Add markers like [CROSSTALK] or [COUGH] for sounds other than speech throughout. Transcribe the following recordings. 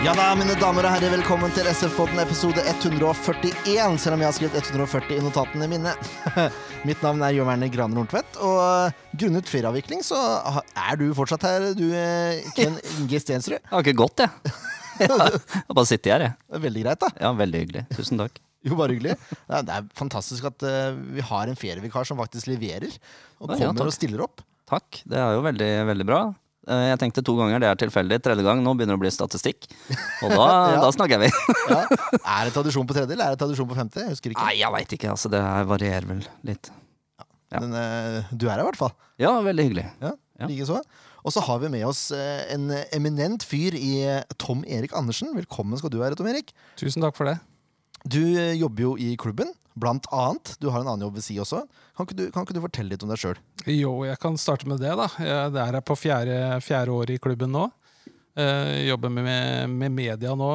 Ja da, mine damer og herrer, velkommen til SF-podden episode 141, selv om jeg har skrevet 140 i notatene mine. [LAUGHS] Mitt navn er Jørn Werner Graner Horntvedt, og grunnet ferieavvikling så er du fortsatt her, du eh, Ken [LAUGHS] Inge Stensrud. [LAUGHS] Jeg har ikke gått, jeg. Jeg har bare sittet her, jeg. Det er veldig greit, da. Ja, Veldig hyggelig. Tusen takk. Jo, bare hyggelig. Det er, fantastisk at eh, vi har en ferievikar som faktisk leverer, og kommer ja, kommer og stiller opp. Takk. Det er jo veldig, veldig bra. Eh, Jeg tenkte to ganger, det er tilfeldig. Tredje gang, nå begynner det å bli statistikk. Og da, [LAUGHS] Ja. da snakker vi. Ja. [LAUGHS] Er det tradisjon på tredje, eller er det tradisjon på femte? Jeg husker ikke. Nei, jeg veit ikke. altså Det varierer vel litt. ja. Men eh, du er her i hvert fall. Ja, veldig hyggelig. Ja, Ja. Likeså. Og så har vi med oss eh, en eminent fyr i Tom Erik Andersen. Velkommen skal du være, Tom Erik. Tusen takk for det. Du jobber jo i klubben, blant annet. Du har en annen jobb ved si også. Kan ikke du, kan ikke du fortelle litt om deg sjøl? Jo, jeg kan starte med det, da. Jeg det er jeg på fjerde, fjerde år i klubben nå. Eh, jobber med, med media nå.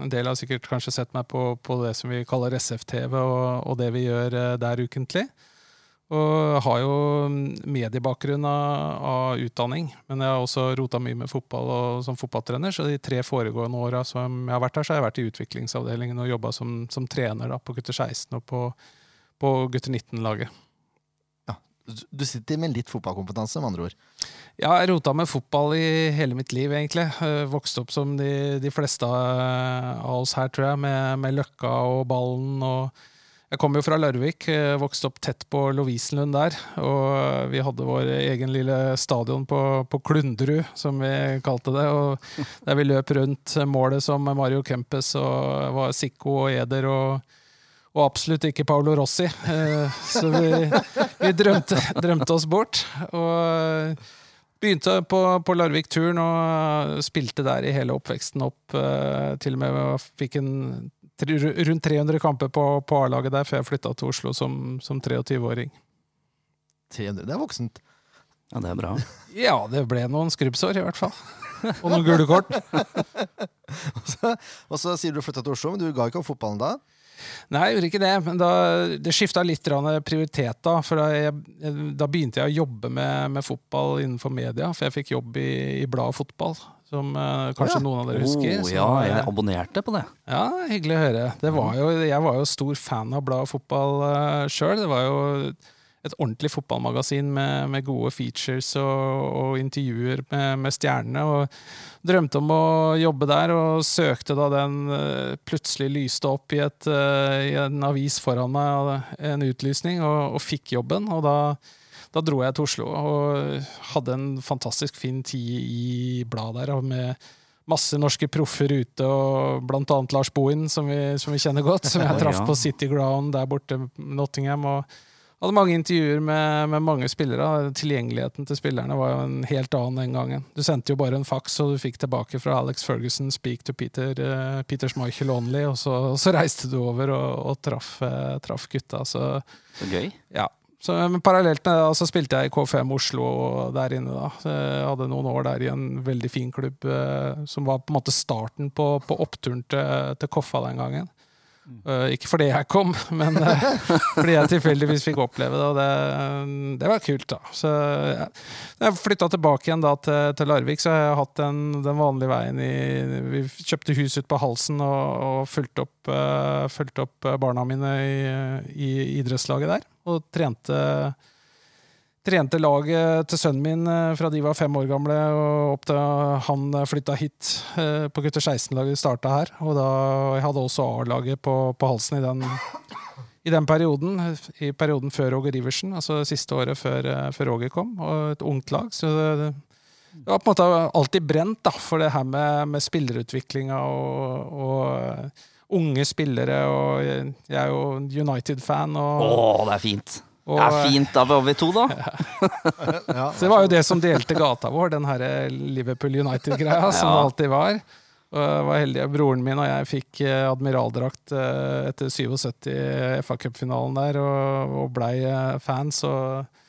En del har sikkert kanskje sett meg på, på det som vi kaller SF-TV, og, og det vi gjør eh, der ukentlig. Og har jo mediebakgrunn av, av utdanning, men jeg har også rota mye med fotball og som fotballtrener. Så de tre foregående åra som jeg har vært her, så har jeg vært i utviklingsavdelingen og jobba som, som trener da, på gutter 16 og på, på gutter 19-laget. Ja. Du- sitter med litt fotballkompetanse, med andre ord. Ja, jeg rota med fotball i hele mitt liv, egentlig. Eh, Vokste opp som de, de fleste av oss her, tror jeg, med, med løkka og ballen. og Jeg kommer jo fra Larvik, eh, vokste opp tett på Lovisenlund der. Og vi hadde vår egen lille stadion på, på Klundrud, som vi kalte det. og [LAUGHS] Der vi løp rundt målet som Mario Kempes og var Sikko og Eder. og og absolutt ikke Paolo Rossi. Eh, Så vi, vi drømte, drømte oss bort. Og begynte på, på Larvik-turen og spilte der i hele oppveksten opp. eh, Til og med fikk en rundt 300 kamper på, på A-laget der før jeg flytta til Oslo som, som 23-åring. 300, det er voksent. Ja, det er bra. [LAUGHS] Ja, det ble noen skrubbsår, i hvert fall. [LAUGHS] Og noen gule kort. [LAUGHS] Og så, og så sier du du flytta til Oslo, men du ga ikke opp fotballen da? Nei, jeg gjorde ikke det, men da, det skifta litt prioriteter, prioritet. Da for da, jeg, da begynte jeg å jobbe med, med fotball innenfor media, for jeg fikk jobb i, i bladet Fotball. Som eh, kanskje oh, ja. noen av dere husker. Oh, ja, jeg abonnerte på det. Ja, hyggelig å høre. Det var jo, jeg var jo stor fan av bladet Fotball uh, sjøl. Det var jo et ordentlig fotballmagasin med, med gode features og, og intervjuer med, med stjernene. Og drømte om å jobbe der, og søkte da den eh, plutselig lyste opp i, et, eh, i en avis foran meg, en utlysning, og, og fikk jobben. Og da, da dro jeg til Oslo og hadde en fantastisk fin tid i bladet der. med masse norske proffer ute, og blant annet Lars Bohin, som vi, som vi kjenner godt, som jeg [LAUGHS] traff på City Ground der borte, Nottingham. og hadde mange intervjuer med, med mange spillere. Tilgjengeligheten til spillerne var jo en helt annen den gangen. Du sendte jo bare en faks, og du fikk tilbake fra Alex Ferguson 'speak to Peter', uh, Peter Schmeichel only, og så, og så reiste du over og, og traff, uh, traff gutta. Så Så gøy. ja. Så, men parallelt med det så spilte jeg i K5 Oslo der inne. da. Så Jeg hadde noen år der i en veldig fin klubb, uh, som var på en måte starten på, på oppturen til, til Koffa den gangen. Eh, ikke fordi jeg kom, [LAUGHS] men uh, fordi jeg tilfeldigvis fikk oppleve det, og det, det var kult. da. Så. Når jeg flytta tilbake igjen da til, til Larvik, så har jeg hatt den, den vanlige veien i Vi kjøpte hus ut på halsen og, og fulgte opp, uh, fulgt opp barna mine i, i idrettslaget der. Og trente, trente laget til sønnen min eh, fra de var fem år gamle og opp til han flytta hit eh, på gutter 16-laget starta her. Og da, jeg hadde også A-laget på, på halsen i den, i den perioden. I perioden før Roger Iversen, altså siste året før, eh, før Roger kom. Og et ungt lag. Så det, det var på en måte alltid brent da, for det her med, med spillerutviklinga og, og eh, unge spillere. Og jeg er jo United-fan. Å, det er fint. Og, Det er fint, da var vi to, da. [LAUGHS] Ja. Så det var jo det som delte gata vår, den her Liverpool United-greia, [LAUGHS] som det alltid var. Og jeg var heldig. Broren min og jeg fikk eh, admiraldrakt eh, etter 77 FA Cup-finalen der, og, og blei eh, fans. Og,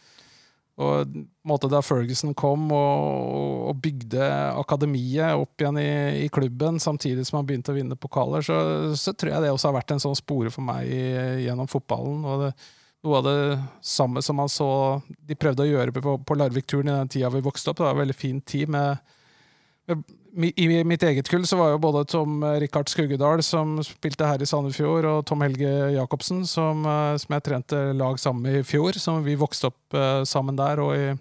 og måte da Ferguson kom og, og bygde akademiet opp igjen i, i klubben, samtidig som han begynte å vinne pokaler, så, så tror jeg det også har vært en sånn spore for meg i, gjennom fotballen. og det noe av det samme som man så de prøvde å gjøre på, på Larvik-turen i den tida vi vokste opp. Det var en veldig fin tid med, med I mitt eget kull så var jo både Tom eh, Rikard Skuggedal, som spilte her i Sandefjord, og Tom Helge Jacobsen, som, eh, som jeg trente lag sammen med i fjor. Som vi vokste opp eh, sammen der. Og i,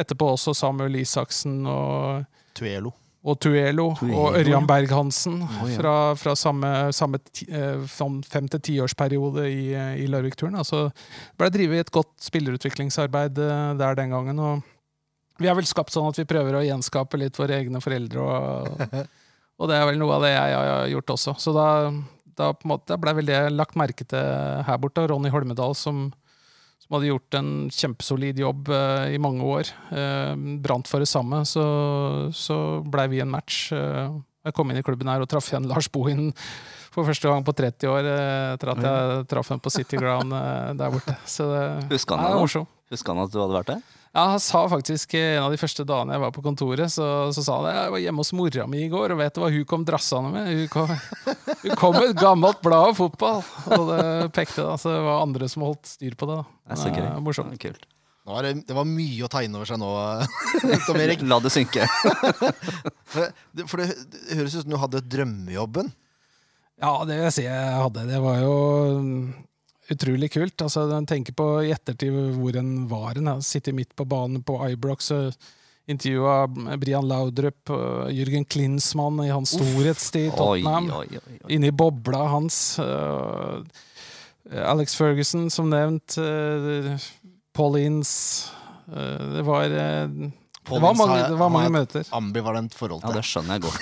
etterpå også Samuel Isaksen og, Tuelo. Og Tuelo, Tuelo, og. Ørjan Berg-Hansen oh, ja. fra, fra samme, samme ti, eh, sånn fem- til tiårsperiode i, eh, i Larvik-turen. Altså, det ble drevet et godt spillerutviklingsarbeid eh, der den gangen. og vi har vel skapt sånn at vi prøver å gjenskape litt våre egne foreldre, og, [LAUGHS] og det er vel noe av det jeg har gjort også. Så da, da på en måte ble vel det lagt merke til her borte. Ronny Holmedal, som, som hadde gjort en kjempesolid jobb eh, i mange år, eh, brant for det samme, så, så blei vi en match. Eh, jeg kom inn i klubben her og traff igjen Lars Bohin for første gang på 30 år, eh, etter at jeg traff ham på City Ground eh, der borte. Så det, Husker han det da? Husker han at du hadde vært der? Ja, Han sa faktisk eh, en av de første dagene jeg var på kontoret, så, så sa han at jeg var hjemme hos mora mi i går, og vet du hva hun kom drassende med? Hun kom, [LAUGHS] hun kom med et gammelt blad om fotball! Og det pekte, da, så det var andre som holdt styr på det. da. Det er så gøy. Eh, Morsomt. Det er Kult. Nå var det, det var mye å ta inn over seg nå, [LAUGHS] Tom [LAUGHS] Erik. La det synke. For det, det, det høres ut som du hadde drømmejobben. Ja, det vil jeg si jeg hadde. Det var jo utrolig kult. Altså, en tenker på i ettertid hvor en var en. Sitter midt på banen på Ibrox og intervjua Brian Laudrup og Jürgen Klinsmann i hans storhetstid i Tottenham. oi, oi, oi. Inni bobla hans. øh, Alex Ferguson, som nevnt. øh, Paul Ince. øh, det var Paul det var Ince mange, har- det var mange et møter. Ambivalent forhold Ja, det skjønner jeg godt.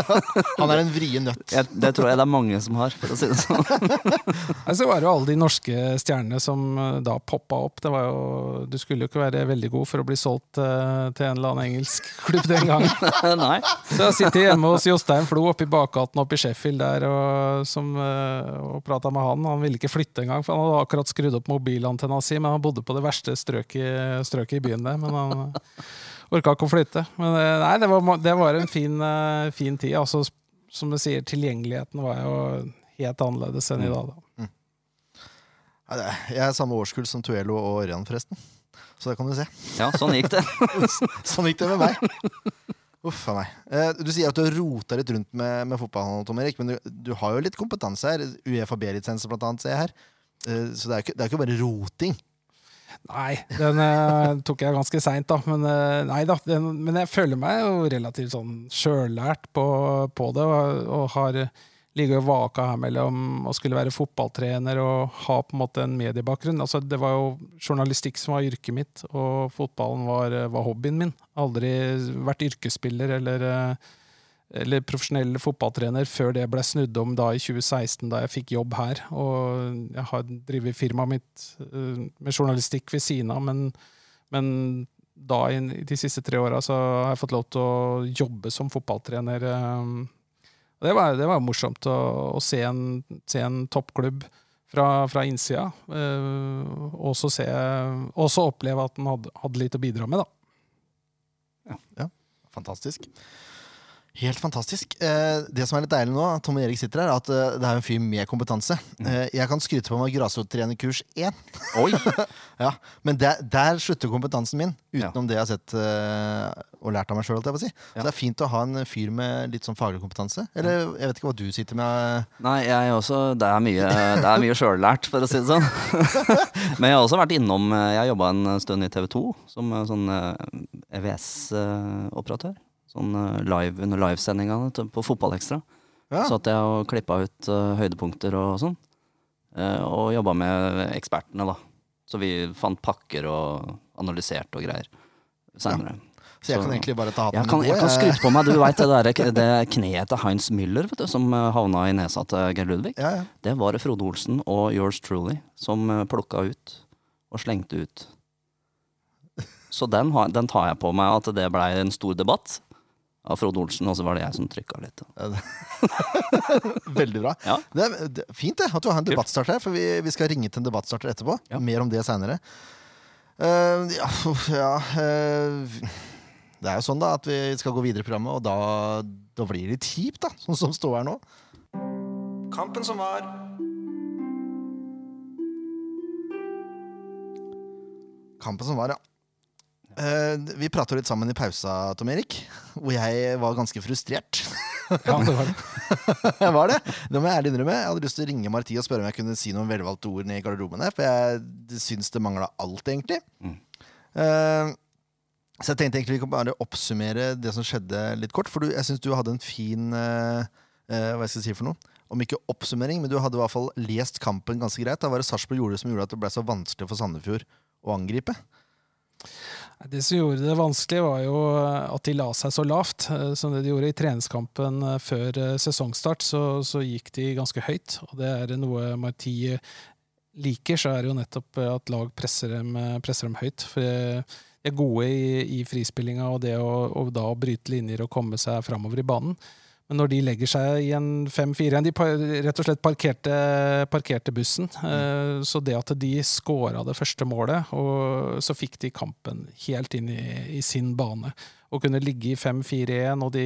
[LAUGHS] Han er en vrien nøtt. Jeg, det tror jeg det er mange som har, for å si det sånn. [LAUGHS] Så var det jo alle de norske stjernene som øh, da poppa opp. Det var jo, du skulle jo ikke være veldig god for å bli solgt uh, til en eller annen engelsk [LAUGHS] klubb den gangen. Nei. Så jeg sitter hjemme hos Jostein Flo oppe i bakgaten oppe i Sheffield der og, som, øh, og prata med han. Han ville ikke flytte engang, for han hadde akkurat skrudd opp mobilantenna si, men han bodde på det verste strøket, strøket i byen der. Men han orka ikke å flytte. Men øh, nei, det var, det var en fin, øh, fin tid. Altså, som du sier, tilgjengeligheten var jo helt annerledes enn i dag. Da. Mm. Jeg er samme årskull som Tuelo og Ørjan, forresten. Så det kan du se. Ja, sånn gikk det. [LAUGHS] Sånn gikk det med meg. Uff a meg. Eh, Du sier at du har rota litt rundt med, med fotballen, Tom Erik, men du, du har jo litt kompetanse her. Uefa B-lisens blant annet, ser jeg her. Eh, Så det er jo ikke, det er ikke bare roting. Nei, den eh, tok jeg ganske seint, da. Men, eh, nei, da den, men jeg føler meg jo relativt sånn sjøllært på, på det, og, og har ligger og vaka her mellom å skulle være fotballtrener og ha på en måte en mediebakgrunn. Altså, det var jo journalistikk som var yrket mitt, og fotballen var, var hobbyen min. Aldri vært yrkesspiller eller, eh, eller profesjonell fotballtrener før det ble snudd om da i 2016, da jeg fikk jobb her. Og jeg har drevet firmaet mitt eh, med journalistikk ved siden av, men, men da i de siste tre åra så har jeg fått lov til å jobbe som fotballtrener. eh, Det var, det var morsomt å, å se, en, se en toppklubb fra, fra innsida. eh, og så oppleve at den hadde, hadde litt å bidra med, da. Fantastisk. Helt fantastisk. Eh, det som er litt deilig nå, Tom og Erik sitter her, er at eh, det er en fyr med kompetanse. Eh, jeg kan skryte på meg grasrottrenerkurs 1, Oi! [LAUGHS] ja. men der, der slutter kompetansen min, Ja. utenom det jeg har sett og lært av meg sjøl. Si. Så det er fint å ha en fyr med litt sånn faglig kompetanse. Eller jeg vet ikke hva du sitter med. Nei, jeg også. Det er mye, det er mye sjøllært, for å si det sånn. [LAUGHS] Men jeg har også vært innom Jeg jobba en stund i TV 2 som sånn EVS-operatør. Sånn eh, live under livesendingene på Fotballekstra. Ja. Så jeg og klippa ut uh, høydepunkter og sånn. Uh, og jobba med ekspertene, da. Så vi fant pakker og analyserte og greier seinere. Så jeg kan egentlig bare ta hatten Jeg kan, jeg kan skryte på meg, du veit det, [LAUGHS] det kneet til Heinz Müller vet du, som havna i nesa til Geir Ludvig. Ja, ja. Det var Frode Olsen og yours truly som plukka ut og slengte ut. Så den, den tar jeg på meg at det blei en stor debatt av Frode Olsen, og så var det jeg som trykka litt. [LAUGHS] Veldig bra. Ja. Det er, det er fint det, at du har en debattstarter her, for vi, vi skal ringe til en debattstarter etterpå. Ja. Mer om det seinere. ja, ja uh, Det er jo sånn da at vi skal gå videre i programmet, og da, da blir det litt kjipt, da, sånn som står her nå. Kampen som var. Kampen som var, ja. Eh, vi prata litt sammen i pausa, Tom Erik, hvor jeg var ganske frustrert. Ja, det var det. [LAUGHS] jeg var det. Det må jeg ærlig innrømme. Jeg hadde lyst til å ringe Marti og spørre om jeg kunne si noen velvalgte ord ned i garderoben her, for jeg syns det mangla alt, egentlig. Mm. Uh, så jeg tenkte egentlig vi kan bare oppsummere det som skjedde, litt kort. For du, jeg syns du hadde en fin eh, eh, Hva skal jeg si for noe? Om ikke oppsummering, men du hadde i hvert fall lest kampen ganske greit. Da var det Sarpsborg gjorde det som gjorde at det ble så vanskelig for Sandefjord å angripe. Det som gjorde det vanskelig, var jo at de la seg så lavt. eh, Som det de gjorde i treningskampen eh, før eh, sesongstart, så, så gikk de ganske høyt. Og det er noe Marti liker, så er det jo nettopp eh, at lag presser dem, eh, presser dem høyt. For eh, de er gode i, i frispillinga og det å, og da bryte linjer og komme seg framover i banen. Men når de legger seg i en 5-4 De rett og slett parkerte, parkerte bussen. Eh, Så det at de scora det første målet, og så fikk de kampen helt inn i, i sin bane. Og kunne ligge i 5-4-1, og de,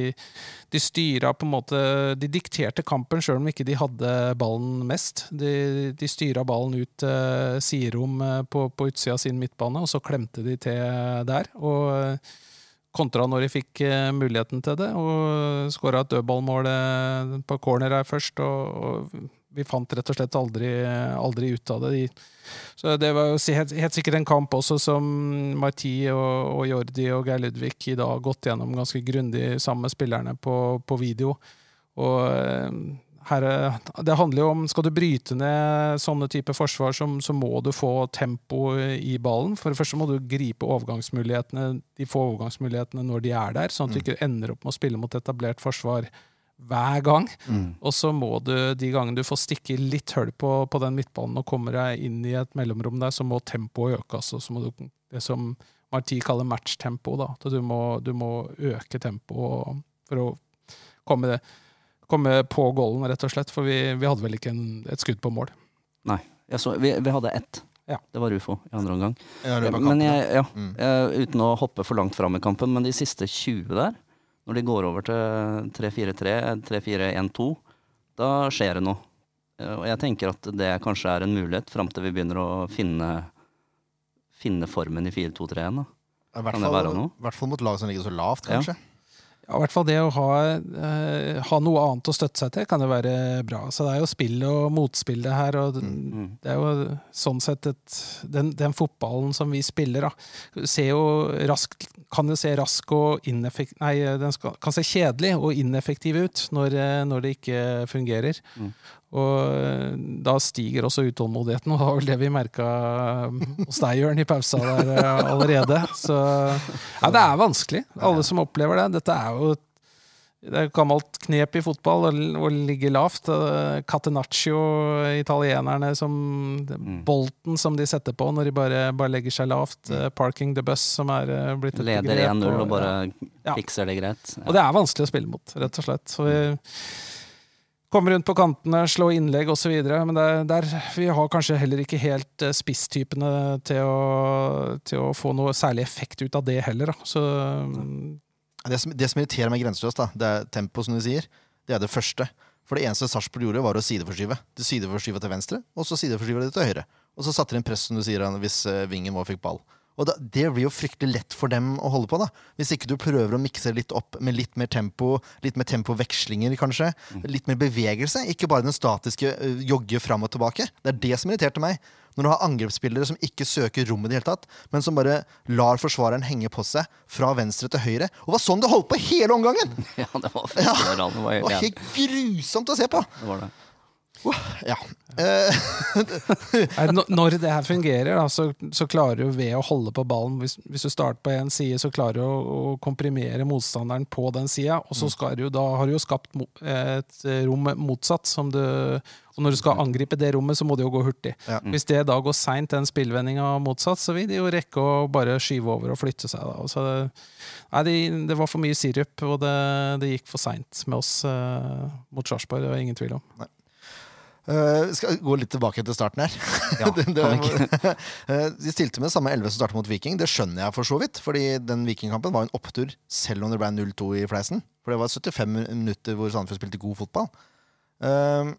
de styra på en måte De dikterte kampen sjøl om ikke de hadde ballen mest. De, de styra ballen ut eh, siderom eh, på, på utsida av sin midtbane, og så klemte de til der. Og kontra når de fikk eh, muligheten til det, og skåra et dødballmål eh, på corner her først. Og, og vi fant rett og slett aldri, aldri ut av det. De, så det var jo helt, helt sikkert en kamp også som Marti og, og Jordi og Geir Ludvig i dag har gått gjennom ganske grundig sammen med spillerne på, på video. Og eh, her, er- det handler jo om Skal du bryte ned sånne type forsvar, så, så må du få tempo i ballen. For det første må du gripe overgangsmulighetene, de få overgangsmulighetene når de er der, sånn at du ikke ender opp med å spille mot etablert forsvar hver gang. Og så må du, de gangene du får stikke litt hull på, på den midtbanen og kommer deg inn i et mellomrom der, så må tempoet økes. Altså. så må du, det som Marti kaller matchtempo, da. Du må, du må øke tempoet for å komme, komme på goalen, rett og slett. For vi, vi hadde vel ikke en, et skudd på mål. Nei. Så, vi, vi hadde ett. Ja. Det var Rufo i andre omgang. Ja, men jeg, ja, Mm. jeg, uten å hoppe for langt fram i kampen, men de siste 20 der, når de går over til 3-4-3, 3-4-1-2, da skjer det noe. Eh, Og jeg tenker at det kanskje er en mulighet fram til vi begynner å finne, finne formen i 4-2-3-en. I hvert fall, mot lag som ligger så lavt, kanskje. Ja, i hvert fall det å ha, eh, ha noe annet å støtte seg til, kan jo være bra. Så det er jo spill og motspill det her, og Mm. det er jo sånn sett et, den, den fotballen som vi spiller, da, ser jo rask, kan jo se rask og ineffektiv Nei, den skal, kan se kjedelig og ineffektiv ut når, eh, når det ikke fungerer. Mm. Og eh, da stiger også utålmodigheten, og det var vel det vi merka hos deg, Jørn, i pausa der eh, allerede. Så ja, det er vanskelig. Alle som opplever det. Dette er jo det er et gammelt knep i fotball å, ligge lavt. Eh, Catenaccio, italienerne som Bolten som de setter på når de bare, bare legger seg lavt. Mm. Parking the bus, som er blitt et Leder 1-0 og bare Ja. fikser det greit. og det er vanskelig å spille mot, rett og slett. Så vi kommer rundt på kantene, slå innlegg osv. Men der, er der vi har kanskje heller ikke helt eh, spisstypene til å, til å få noe særlig effekt ut av det heller. Da. Så Det som, det som irriterer meg grenseløst, det er tempo, som du sier. Det er det første. For det eneste Sarpsborg gjorde, var å sideforskyve. De sideforskyva til venstre, og så sideforskyva de til høyre. Og så satte de inn press, som du sier, hvis eh, vingen vår fikk ball. Og da, Det blir jo fryktelig lett for dem å holde på, da. Hvis ikke du prøver å mikse litt opp med litt mer tempo, litt mer tempovekslinger, kanskje. Litt mer bevegelse. Ikke bare den statiske jogge fram og tilbake. Det er det som irriterte meg. Når du har angrepsspillere som ikke søker rommet i det hele tatt, men som bare lar forsvareren henge på seg fra venstre til høyre. Og det var sånn det holdt på hele omgangen! [LAUGHS] Ja, det var fryktelig. Det var helt grusomt å se på! det var det. Ja. Eh, [LAUGHS] Når det her fungerer, da, så, så klarer du ved å holde på ballen hvis, hvis du starter på én side, så klarer du å, å komprimere motstanderen på den sida. Og så skal du, da har du jo skapt et rom motsatt. Som du, og når du skal angripe det rommet, så må det jo gå hurtig. Ja. Hvis det da går seint, den spillvendinga motsatt, så vil de jo rekke å bare skyve over og flytte seg. Da. Og Så, nei, det, det var for mye sirup, og det, det gikk for seint med oss eh, mot Sarpsborg. Det var ingen tvil om. Eh, skal gå litt tilbake til starten her. Ja, [LAUGHS] Det- det var- [LAUGHS] Eh, De stilte med samme 11 som startet mot Viking. Det skjønner jeg for så vidt. Fordi den Vikingkampen var en opptur, selv om det ble 0-2 i fleisen. For det var 75 minutter hvor Sandefjord spilte god fotball. Uh,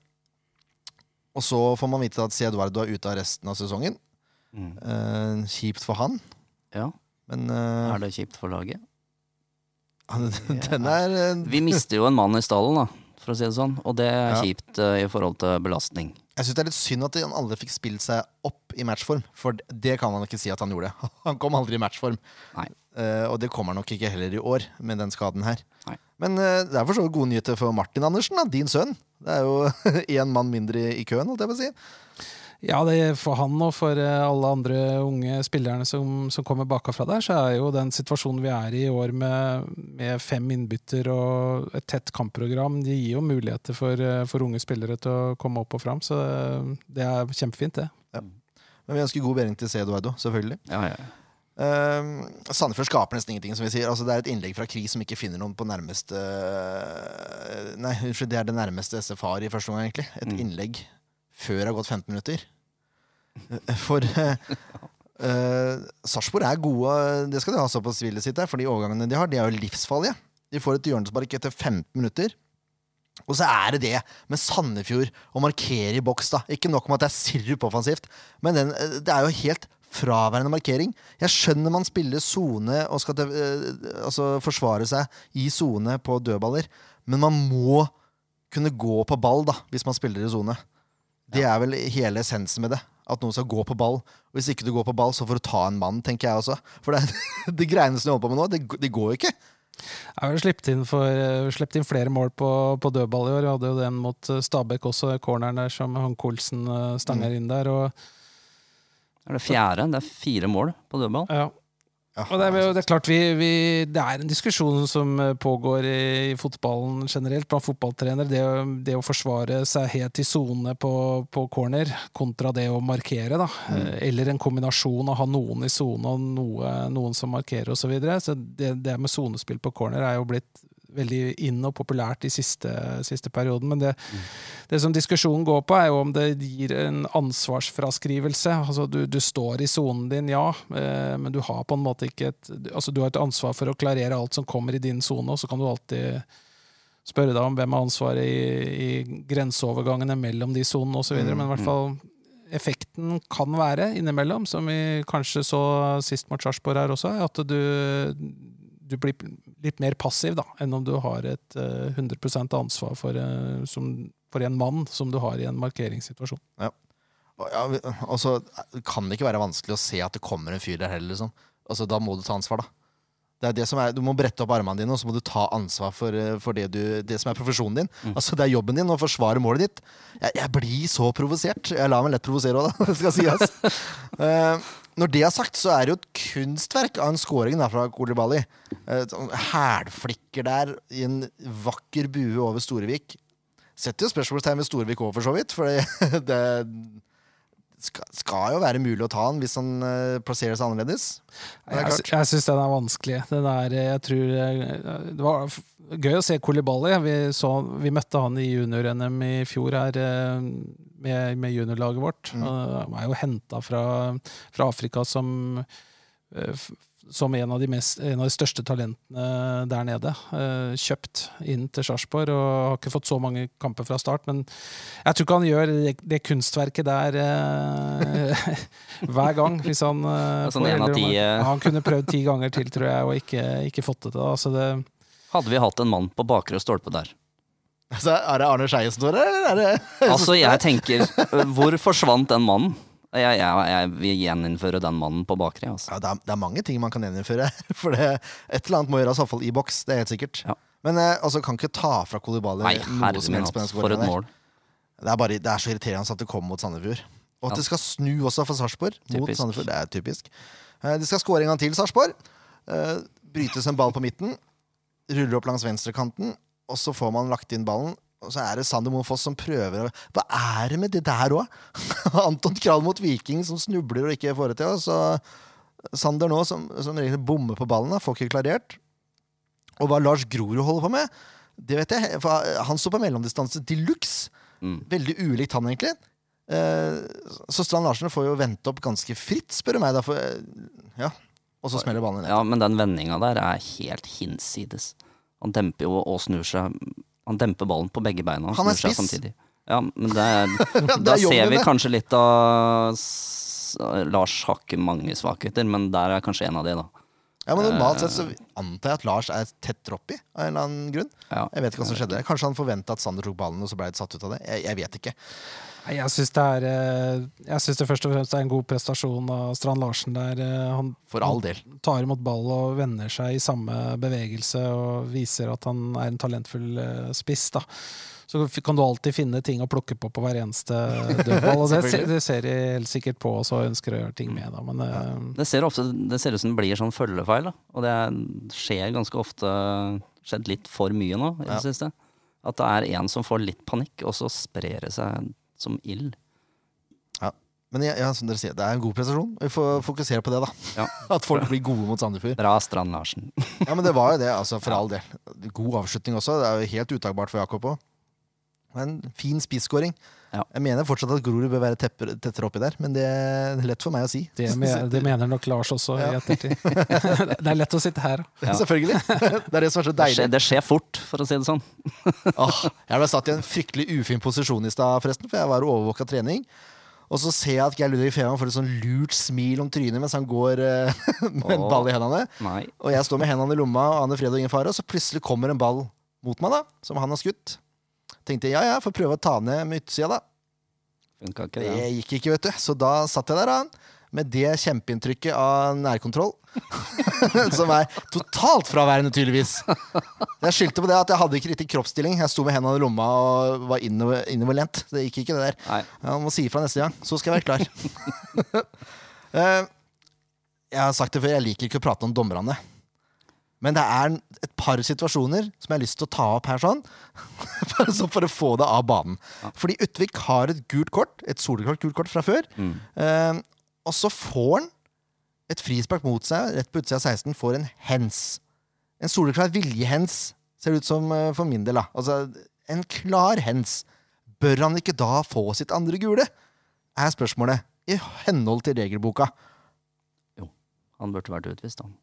og så får man vite at C. Eduardo er ute av resten av sesongen. Mm. Uh, kjipt for han. Ja. Men Er det kjipt for laget? [LAUGHS] den er eh, Vi mister jo en mann i stallen, da, for å si det sånn. Og det er Ja. kjipt uh, i forhold til belastning. Jeg syns det er litt synd at han aldri fikk spilt seg opp i matchform. For det kan man ikke si at han gjorde. [LAUGHS] Han kom aldri i matchform. Nei. Uh, og det kommer nok ikke heller i år, med den skaden her. Nei. Men uh, det er for så vidt gode nyheter for Martin Andersen, da, din sønn. Det er jo [LAUGHS] én mann mindre i køen, holdt jeg på å si. Ja, det, for han og for eh, alle andre unge spillerne som, som kommer bakafra der, så er jo den situasjonen vi er i i år med, med fem innbytter og et tett kampprogram, de gir jo muligheter for, eh, for unge spillere til å komme opp og fram. Så eh, det er kjempefint, det. Men vi ønsker god bedring til C. Eduardo, selvfølgelig. Ja, ja. ja. Uh, Sandefjord skaper nesten ingenting, som vi sier. Altså, det er et innlegg fra Kri som ikke finner noen på nærmeste uh, Nei, unnskyld, det er det nærmeste SFR i første omgang, egentlig. Et Mm. innlegg før det har gått 15 minutter. [LAUGHS] For uh, Sarpsborg er gode, det skal de ha så på spillet sitt der, for de overgangene de har, de er jo livsfarlige. De får et hjørnespark etter 15 minutter. Og så er det det med Sandefjord å markere i boks. da Ikke nok med at det er sirup offensivt, men den, eh, det er jo helt fraværende markering. Jeg skjønner man spiller sone og skal eh, altså forsvare seg i sone på dødballer, men man må kunne gå på ball da hvis man spiller i sone. Det er vel hele essensen med det. At noen skal gå på ball. Og hvis ikke du går på ball, så får du ta en mann, tenker jeg også. For det, [LAUGHS] de greiene som de holder på med nå, det, det går jo ikke. Jeg har sluppet inn, for, eh, sluppet inn flere mål på, på dødball i år. Jeg hadde jo den mot eh, Stabæk også, corneren der som Hank Olsen eh, stanger inn der. Og, Det er det fjerde. Det er fire mål på dødball. ja. Og det er, jo- det er klart vi, vi, det er en diskusjon som eh, pågår i, i fotballen generelt blant fotballtrenere. Det, å- det å forsvare seg helt i sone på, på corner kontra det å markere. Da. Eh, Eller en kombinasjon av å ha noen i sone og noe, noen som markerer osv. Så videre. så det, det med sonespill på corner er jo blitt veldig inn og populært i siste, siste perioden. Men det, det som diskusjonen går på, er jo om det gir en ansvarsfraskrivelse. Altså, du, du står i sonen din, ja, eh, men du har på en måte ikke et altså, Du har et ansvar for å klarere alt som kommer i din sone, og så kan du alltid spørre deg om hvem har ansvaret i, i grenseovergangene mellom de sonene osv. Mm, Men i hvert fall effekten kan være innimellom, som vi kanskje så sist mot Sarpsborg her også, at du, du blir litt mer passiv da, enn om du har et eh, 100% ansvar for, eh, som, for en mann som du har i en markeringssituasjon. Ja, vi- altså, kan det ikke være vanskelig å se at det kommer en fyr der heller, liksom? Altså, da må du ta ansvar, da. Det er det som er, du må brette opp armene dine, og så må du ta ansvar for, eh, for det, du, det som er profesjonen din. Altså, Det er jobben din å forsvare målet ditt. Jeg, jeg blir så provosert. Jeg lar meg lett provosere òg, da. Det [LAUGHS] skal sies. [LAUGHS] Eh, når det er sagt, så er det jo et kunstverk av en scoring da, fra Kolibali. Uh, Hælflikker der i en vakker bue over Storevik. Setter jo spørsmålstegn ved Storevik òg, for så vidt. For [LAUGHS] det, det skal, skal jo være mulig å ta han hvis han uh, plasserer seg annerledes. Er Jeg, jeg syns den er vanskelig. Den er, jeg tror, eh, det var gøy å se Kolibali. Vi, så, vi møtte han i junior-NM i fjor her eh, med, med juniorlaget vårt. Mm. Han er jo henta fra, fra Afrika som eh, som en av, de mest, en av de største talentene der nede. Eh, kjøpt inn til Sarpsborg og har ikke fått så mange kamper fra start. Men jeg tror ikke han gjør det, det kunstverket der eh, [LAUGHS] hver gang. Hvis han, Sånn får en av ti, eh. Han kunne prøvd ti ganger til, tror jeg, og ikke, ikke fått det til. da. Så det, Hadde vi hatt en mann på bakre stolpe der Altså, er det Arne Skeie som står der, eller er det Altså, jeg tenker Hvor forsvant den mannen? Jeg, jeg, jeg vil gjeninnføre den mannen på bakre. Altså. ja, det, er, det er mange ting man kan gjeninnføre. [LAUGHS] For det, et eller annet må gjøres, iallfall i boks. Det er helt sikkert. Ja. Men eh, altså, kan ikke ta fra Kolibali Nei, noe som helst på den hatt, for et der. mål. Det er, bare, det er så irriterende at det kommer mot Sandefjord. Og at Ja. det skal snu også for Sarpsborg. Mot. Sandefjord, det er typisk. Eh, De skal skåre en gang til, Sarpsborg. Eh, Brytes en ball på midten. Ruller opp langs venstrekanten, og så får man lagt inn ballen. Og så er det Sander Monfoss som prøver Hva er det med det der òg? [LAUGHS] Anton Kral mot Viking som snubler og ikke får det til. Så Sander nå, som, som bommer på ballen, får ikke klarert. Og hva Lars Grorud holder på med, det vet jeg. For han står på mellomdistanse de luxe. Mm. Veldig ulikt han, egentlig. Eh, så Strand Larsen får jo vente opp ganske fritt, spør du meg. Da, for, eh, ja. Og så smeller ballen ned. Ja, men den vendinga der er helt hinsides. Han demper jo og snur seg Han demper ballen på begge beina. Han er spiss. Ja, men [LAUGHS] er, Da er ser vi kanskje litt av Lars har ikke mange svakheter, men der er kanskje en av de, da. Ja, men Normalt sett så antar jeg at Lars er tett oppi, av en eller annen grunn. Ja. Jeg vet ikke hva som skjedde. Kanskje han forventa at Sander tok ballen, og så ble det satt ut av det. Jeg, jeg vet ikke. Jeg syns det er eh, Jeg synes det først og fremst er en god prestasjon av Strand Larsen der. eh, Han For all del. tar imot ball og vender seg i samme bevegelse og viser at han er en talentfull eh, spiss. da. Så kan du alltid finne ting å plukke på på hver eneste [LAUGHS] dødball. Og det, det ser de helt sikkert på og ønsker å gjøre ting med. da, Men ja. Det ser, ofte, det ser ut som det blir sånn følgefeil, da. og det er- skjer ganske ofte Skjedd litt for mye nå i det Ja. siste. At det er en som får litt panikk, og så sprer det seg som ild. Men ja, ja, som dere sier, det er en god prestasjon. Vi får fokusere på det, da. Ja. [LAUGHS] At folk blir gode mot Sandefjord. Bra, Strand Larsen. [LAUGHS] Ja, men det var jo det, altså, for all del. God avslutning også. Det er jo helt utakbart for Jakob òg. En fin spisskåring. Ja. Jeg mener fortsatt at Grorud bør være tepper, tettere oppi der, men det er lett for meg å si. det, me [LAUGHS] det mener nok Lars også Ja. i ettertid. [LAUGHS] [LAUGHS] det er lett å sitte her. Ja. Selvfølgelig. Det er det som er så Det skjer, det skjer fort, for å si det sånn. Åh, jeg ble satt i en fryktelig ufin posisjon i stad, forresten, for jeg var overvåka trening. Og så ser jeg at Geir Ludvig Fevang får et sånn lurt smil om trynet mens han går uh, med en ball i hendene. Nei. Og jeg står med hendene i lomma, og Anne Fred og ingen fare, og så plutselig kommer en ball mot meg, da, som han har skutt. Tenkte ja, ja, får prøve å ta ned med utsida, da. Ikke Det det. gikk ikke, vet du. Så da satt jeg der, da, med det kjempeinntrykket av nærkontroll. [LAUGHS] som er totalt fraværende, tydeligvis. Jeg skyldte på det at jeg hadde ikke riktig kroppsstilling. Jeg sto med hendene i lomma og var innover, innoverlent. Det gikk ikke, det der. Nei. Jeg må si ifra neste gang. Så skal jeg være klar. [LAUGHS] [LAUGHS] Eh, jeg har sagt det før, jeg liker ikke å prate om dommerne. Men det er et par situasjoner som jeg har lyst til å ta opp her sånn. [LAUGHS] Bare så for å få det av banen. Fordi Utvik har et gult kort, et soleklart gult kort fra før. Mm. Eh, og så får han et frispark mot seg, rett på utsida av 16, får en hens. En soleklar viljehens, ser det ut som eh, for min del. da. Altså, en klar hens. Bør han ikke da få sitt andre gule? Er spørsmålet. I henhold til regelboka. Jo, Han burde vært utvist, han.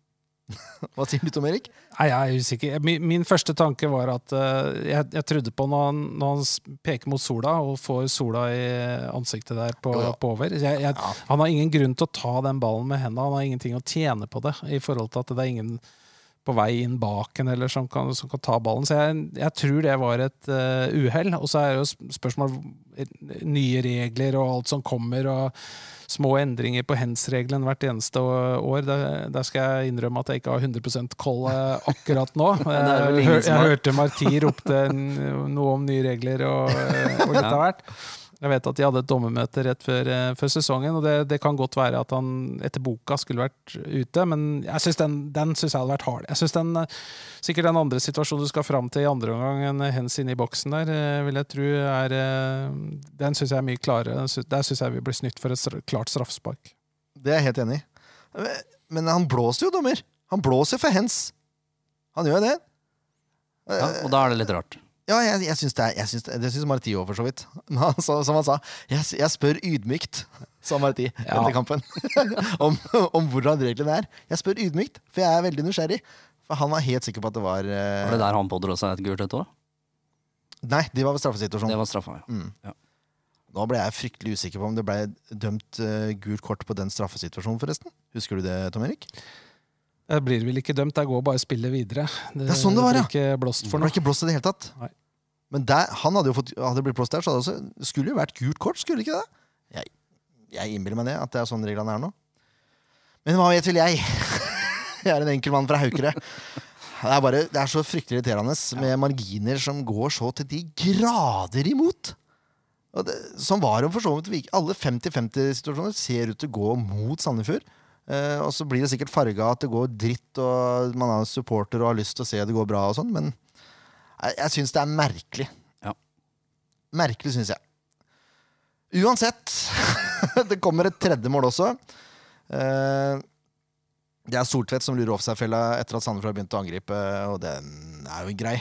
Hva sier du, Tom Erik? Nei, jeg er usikker. Min, min første tanke var at uh, jeg, jeg trodde på når han, når han peker mot sola og får sola i ansiktet der på, ja. på over. Jeg, jeg. Han har ingen grunn til å ta den ballen med hendene. Han har ingenting å tjene på det, i forhold til at det er ingen på vei inn bak en eller som kan, som kan ta ballen. Så jeg, jeg tror det var et uh, uhell. Og så er det jo spørsmål nye regler og alt som kommer, og små endringer på hands-regelen hvert eneste år. Der, skal jeg innrømme at jeg ikke har 100 koll eh, akkurat nå. [LAUGHS] Jeg, jeg hørte Marti ropte noe om nye regler og, eh, og litt av hvert. Jeg vet at de hadde et dommermøte rett før, eh, før sesongen, og det, det kan godt være at han etter boka skulle vært ute, men jeg synes den, den synes jeg hadde vært hard. Jeg synes den, eh, Sikkert den andre situasjonen du skal fram til i andre omgang, enn hens inne i boksen der, eh, vil jeg tro er Den syns jeg er mye klarere. Den synes- Der syns jeg vi blir snytt for et klart straffespark. Det er jeg helt enig i. Men han blåser jo, dommer. Han blåser for hens. Han gjør det. Ja, og da er det litt rart. Ja, jeg, jeg syns det jeg syns, det- Det syns Marti òg, for så vidt. Så, som han sa, jeg, jeg spør ydmykt, sa Marti Ja. etter kampen, [LAUGHS] om, om hvordan reglene er. Jeg spør ydmykt, for jeg er veldig nysgjerrig. For han var helt sikker på at det var uh... Var det der han pådro seg et gult et òg? Nei, de var ved straffesituasjonen. Det var straffa, ja. Mm. Ja. Nå ble jeg fryktelig usikker på om det ble dømt uh, gult kort på den straffesituasjonen, forresten. Husker du det, Tom Erik? Det blir vel ikke dømt, der går bare spillet videre. Det, Det er sånn det var, blir ikke blåst Det for ble noe. ikke blåst i det hele tatt. Nei. Men der, han hadde jo fått, hadde blitt blåst der, så det også, skulle jo vært gult kort, skulle det ikke det? Jeg, jeg innbiller meg det, at det er sånn reglene er nå. Men hva vet vel jeg? [LAUGHS] Jeg er en enkel mann fra Haukere. Det er, bare, det er så fryktelig irriterende med marginer som går så til de grader imot. Og det, sånn var det jo for så vidt. Alle 50-50-situasjoner ser ut til å gå mot Sandefjord. Eh, og så blir det sikkert farga at det går dritt, og man er supporter og har lyst til å se det går bra og sånn, men jeg, jeg syns det er merkelig. Ja. Merkelig, syns jeg. Uansett, [LAUGHS] det kommer et tredje mål også. Eh, det er Soltvedt som lurer offside-fella etter at Sandefjord har begynt å angripe, og den er jo grei.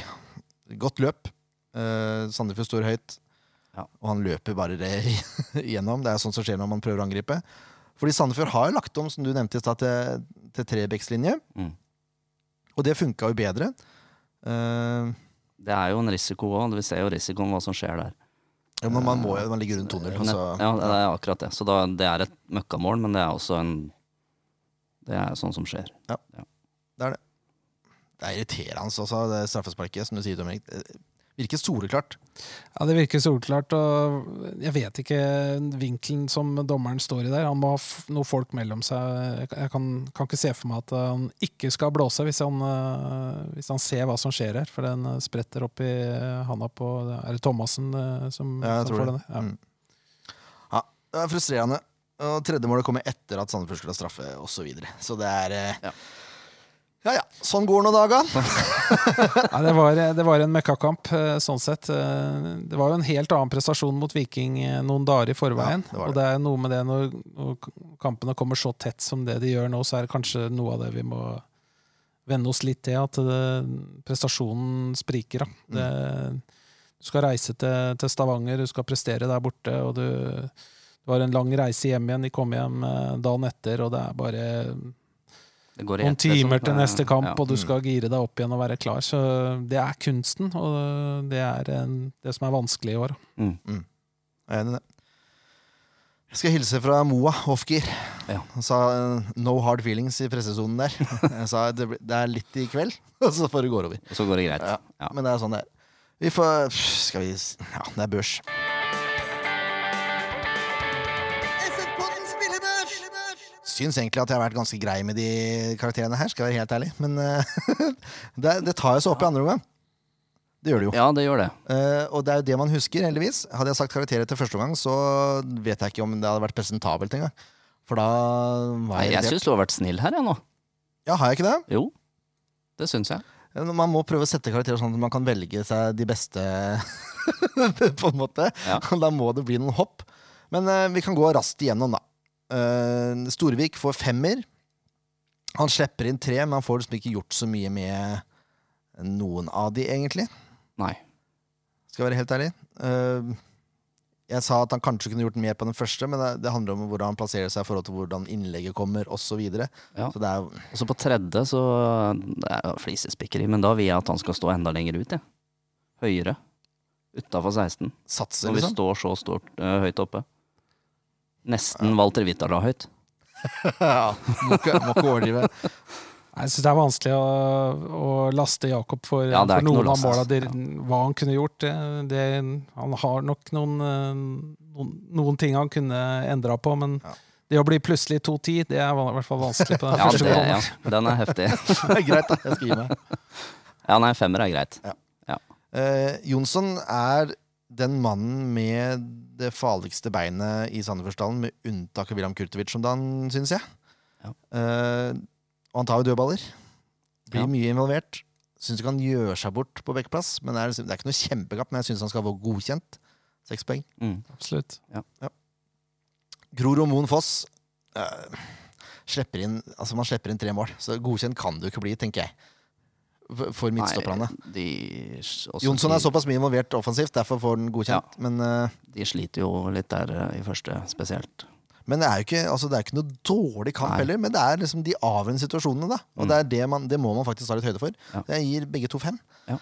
Godt løp. Eh, Sandefjord står høyt, Ja. og han løper bare det [LAUGHS] igjennom. Det er sånt som skjer når man prøver å angripe. Fordi Sandefjord har jo lagt om, som du nevnte i stad, til, til trebekslinje. Mm. Og det funka jo bedre. Uh, Det er jo en risiko òg. Vi ser jo risikoen hva som skjer der. ja, men man, må, jo- man ligger rundt 2-0. Altså. Ja, det er akkurat det. Så da, det er et møkkamål, men det er også en Det er sånn som skjer. Ja, Det er det. Det er irriterende også, det straffesparket, som du sier, Dominik. Virker soleklart. Ja, Det virker soleklart. og Jeg vet ikke vinkelen som dommeren står i der. Han må ha noen noe folk mellom seg. Jeg kan- kan, ikke se for meg at han ikke skal blåse hvis han, eh, hvis han ser hva som skjer her. For den eh, spretter opp i handa på Er det Thomassen eh, som, Ja, jeg som tror får det. denne? Ja. Mm. Ja, det er frustrerende. Og tredje målet kommer etter at Sandefjord skulle ha straffe, osv. Så, videre. så det er eh, Ja. Sånn går nå daga. [LAUGHS] ja, det, var, det var en møkkakamp, eh, sånn sett. Eh, Det var jo en helt annen prestasjon mot Viking eh, noen dager i forveien. Ja, det det. Og det er noe med det når, når kampene kommer så tett som det de gjør nå, så er det kanskje noe av det vi må venne oss litt til. At det, prestasjonen spriker. Da. Det, du skal reise til, til Stavanger, du skal prestere der borte, og du, du har en lang reise hjem igjen. De kommer hjem dagen etter, og det er bare noen liksom. timer til neste kamp, Ja. og du skal gire deg opp igjen og være klar. Så det er kunsten, og det er en, det som er vanskelig i år. Mm. Jeg er enig i det. Jeg skal hilse fra Moa Hofgir. Ja. Han sa eh, 'no hard feelings' i pressesonen der. [LAUGHS] Jeg sa det, det er litt i kveld, [LAUGHS] og så får det gå over. Og så går det greit. Ja. Ja. Men det er sånn det er. Vi får Skal vi Ja, det er børs. Syns egentlig at jeg har vært ganske grei med de karakterene her, skal jeg være helt ærlig. Men eh, [LAUGHS] det, det tar jeg så opp i andre omgang. Det gjør det jo. ja, det gjør det. Uh, og det er jo det man husker, heldigvis. Hadde jeg sagt karakterer til første omgang, så vet jeg ikke om det hadde vært presentabelt engang. For da var Nei, jeg jeg syns du har vært snill her, jeg nå. Ja, har jeg ikke det? Jo, det syns jeg. Man må prøve å sette karakterer sånn at man kan velge seg de beste, [LAUGHS] på en måte. Ja. Da må det bli noen hopp. Men uh, vi kan gå raskt igjennom, da. Eh, Storvik får femmer. Han slipper inn tre, men han får liksom ikke gjort så mye med noen av de, egentlig. Nei. Skal jeg være helt ærlig. Eh, jeg sa at han kanskje kunne gjort mer på den første, men det, handler om hvordan han plasserer seg i forhold til hvordan innlegget kommer, osv. Ja. så er jo Og så på tredje, så Det er flisespikkeri, men da vil jeg at han skal stå enda lenger ut, jeg. Høyere. Utafor 16. satser, Når vi liksom. står så stort, uh, høyt oppe. Nesten Walter Vitala høyt. [LAUGHS] ja, må ikke, må ikke overdrive. Jeg syns det er vanskelig å, å laste Jakob for, Ja, for noe noen av lass, måla. altså. Hva han kunne gjort. Det, det, han har nok noen, eh, noen, noen ting han kunne endra på, men Ja. det å bli plutselig 2-10, det er i hvert fall vanskelig på den [LAUGHS] Ja, første det, ja, den er heftig. [LAUGHS] Det er greit, da. Jeg skal gi meg. Ja, nei, femmer er greit. Eh, Jonsson er den mannen med det farligste beinet i Sandefjordsdalen, med unntak av William Kurtovic om dagen, syns jeg. Ja. Uh, og han tar jo dødballer. Blir Ja. mye involvert. Syns ikke han gjør seg bort på backplass, men det er, det er ikke noe kjempekamp. Men jeg syns han skal få godkjent. Seks poeng. Mm. Absolutt. Grorud Moen Foss uh, slipper inn, altså man slipper inn tre mål, så godkjent kan det jo ikke bli, tenker jeg. For- midtstopperne. De, Jonsson er såpass mye involvert offensivt, derfor får den godkjent. Men uh, De sliter jo litt der øh, i første, spesielt. Men det er jo ikke, altså det er ikke noe dårlig kamp Nei. heller, men det er liksom de avgjørende situasjonene. da Og Mm. det, er det, man, det må man faktisk ta litt høyde for. Ja. Jeg gir begge to fem. Ja.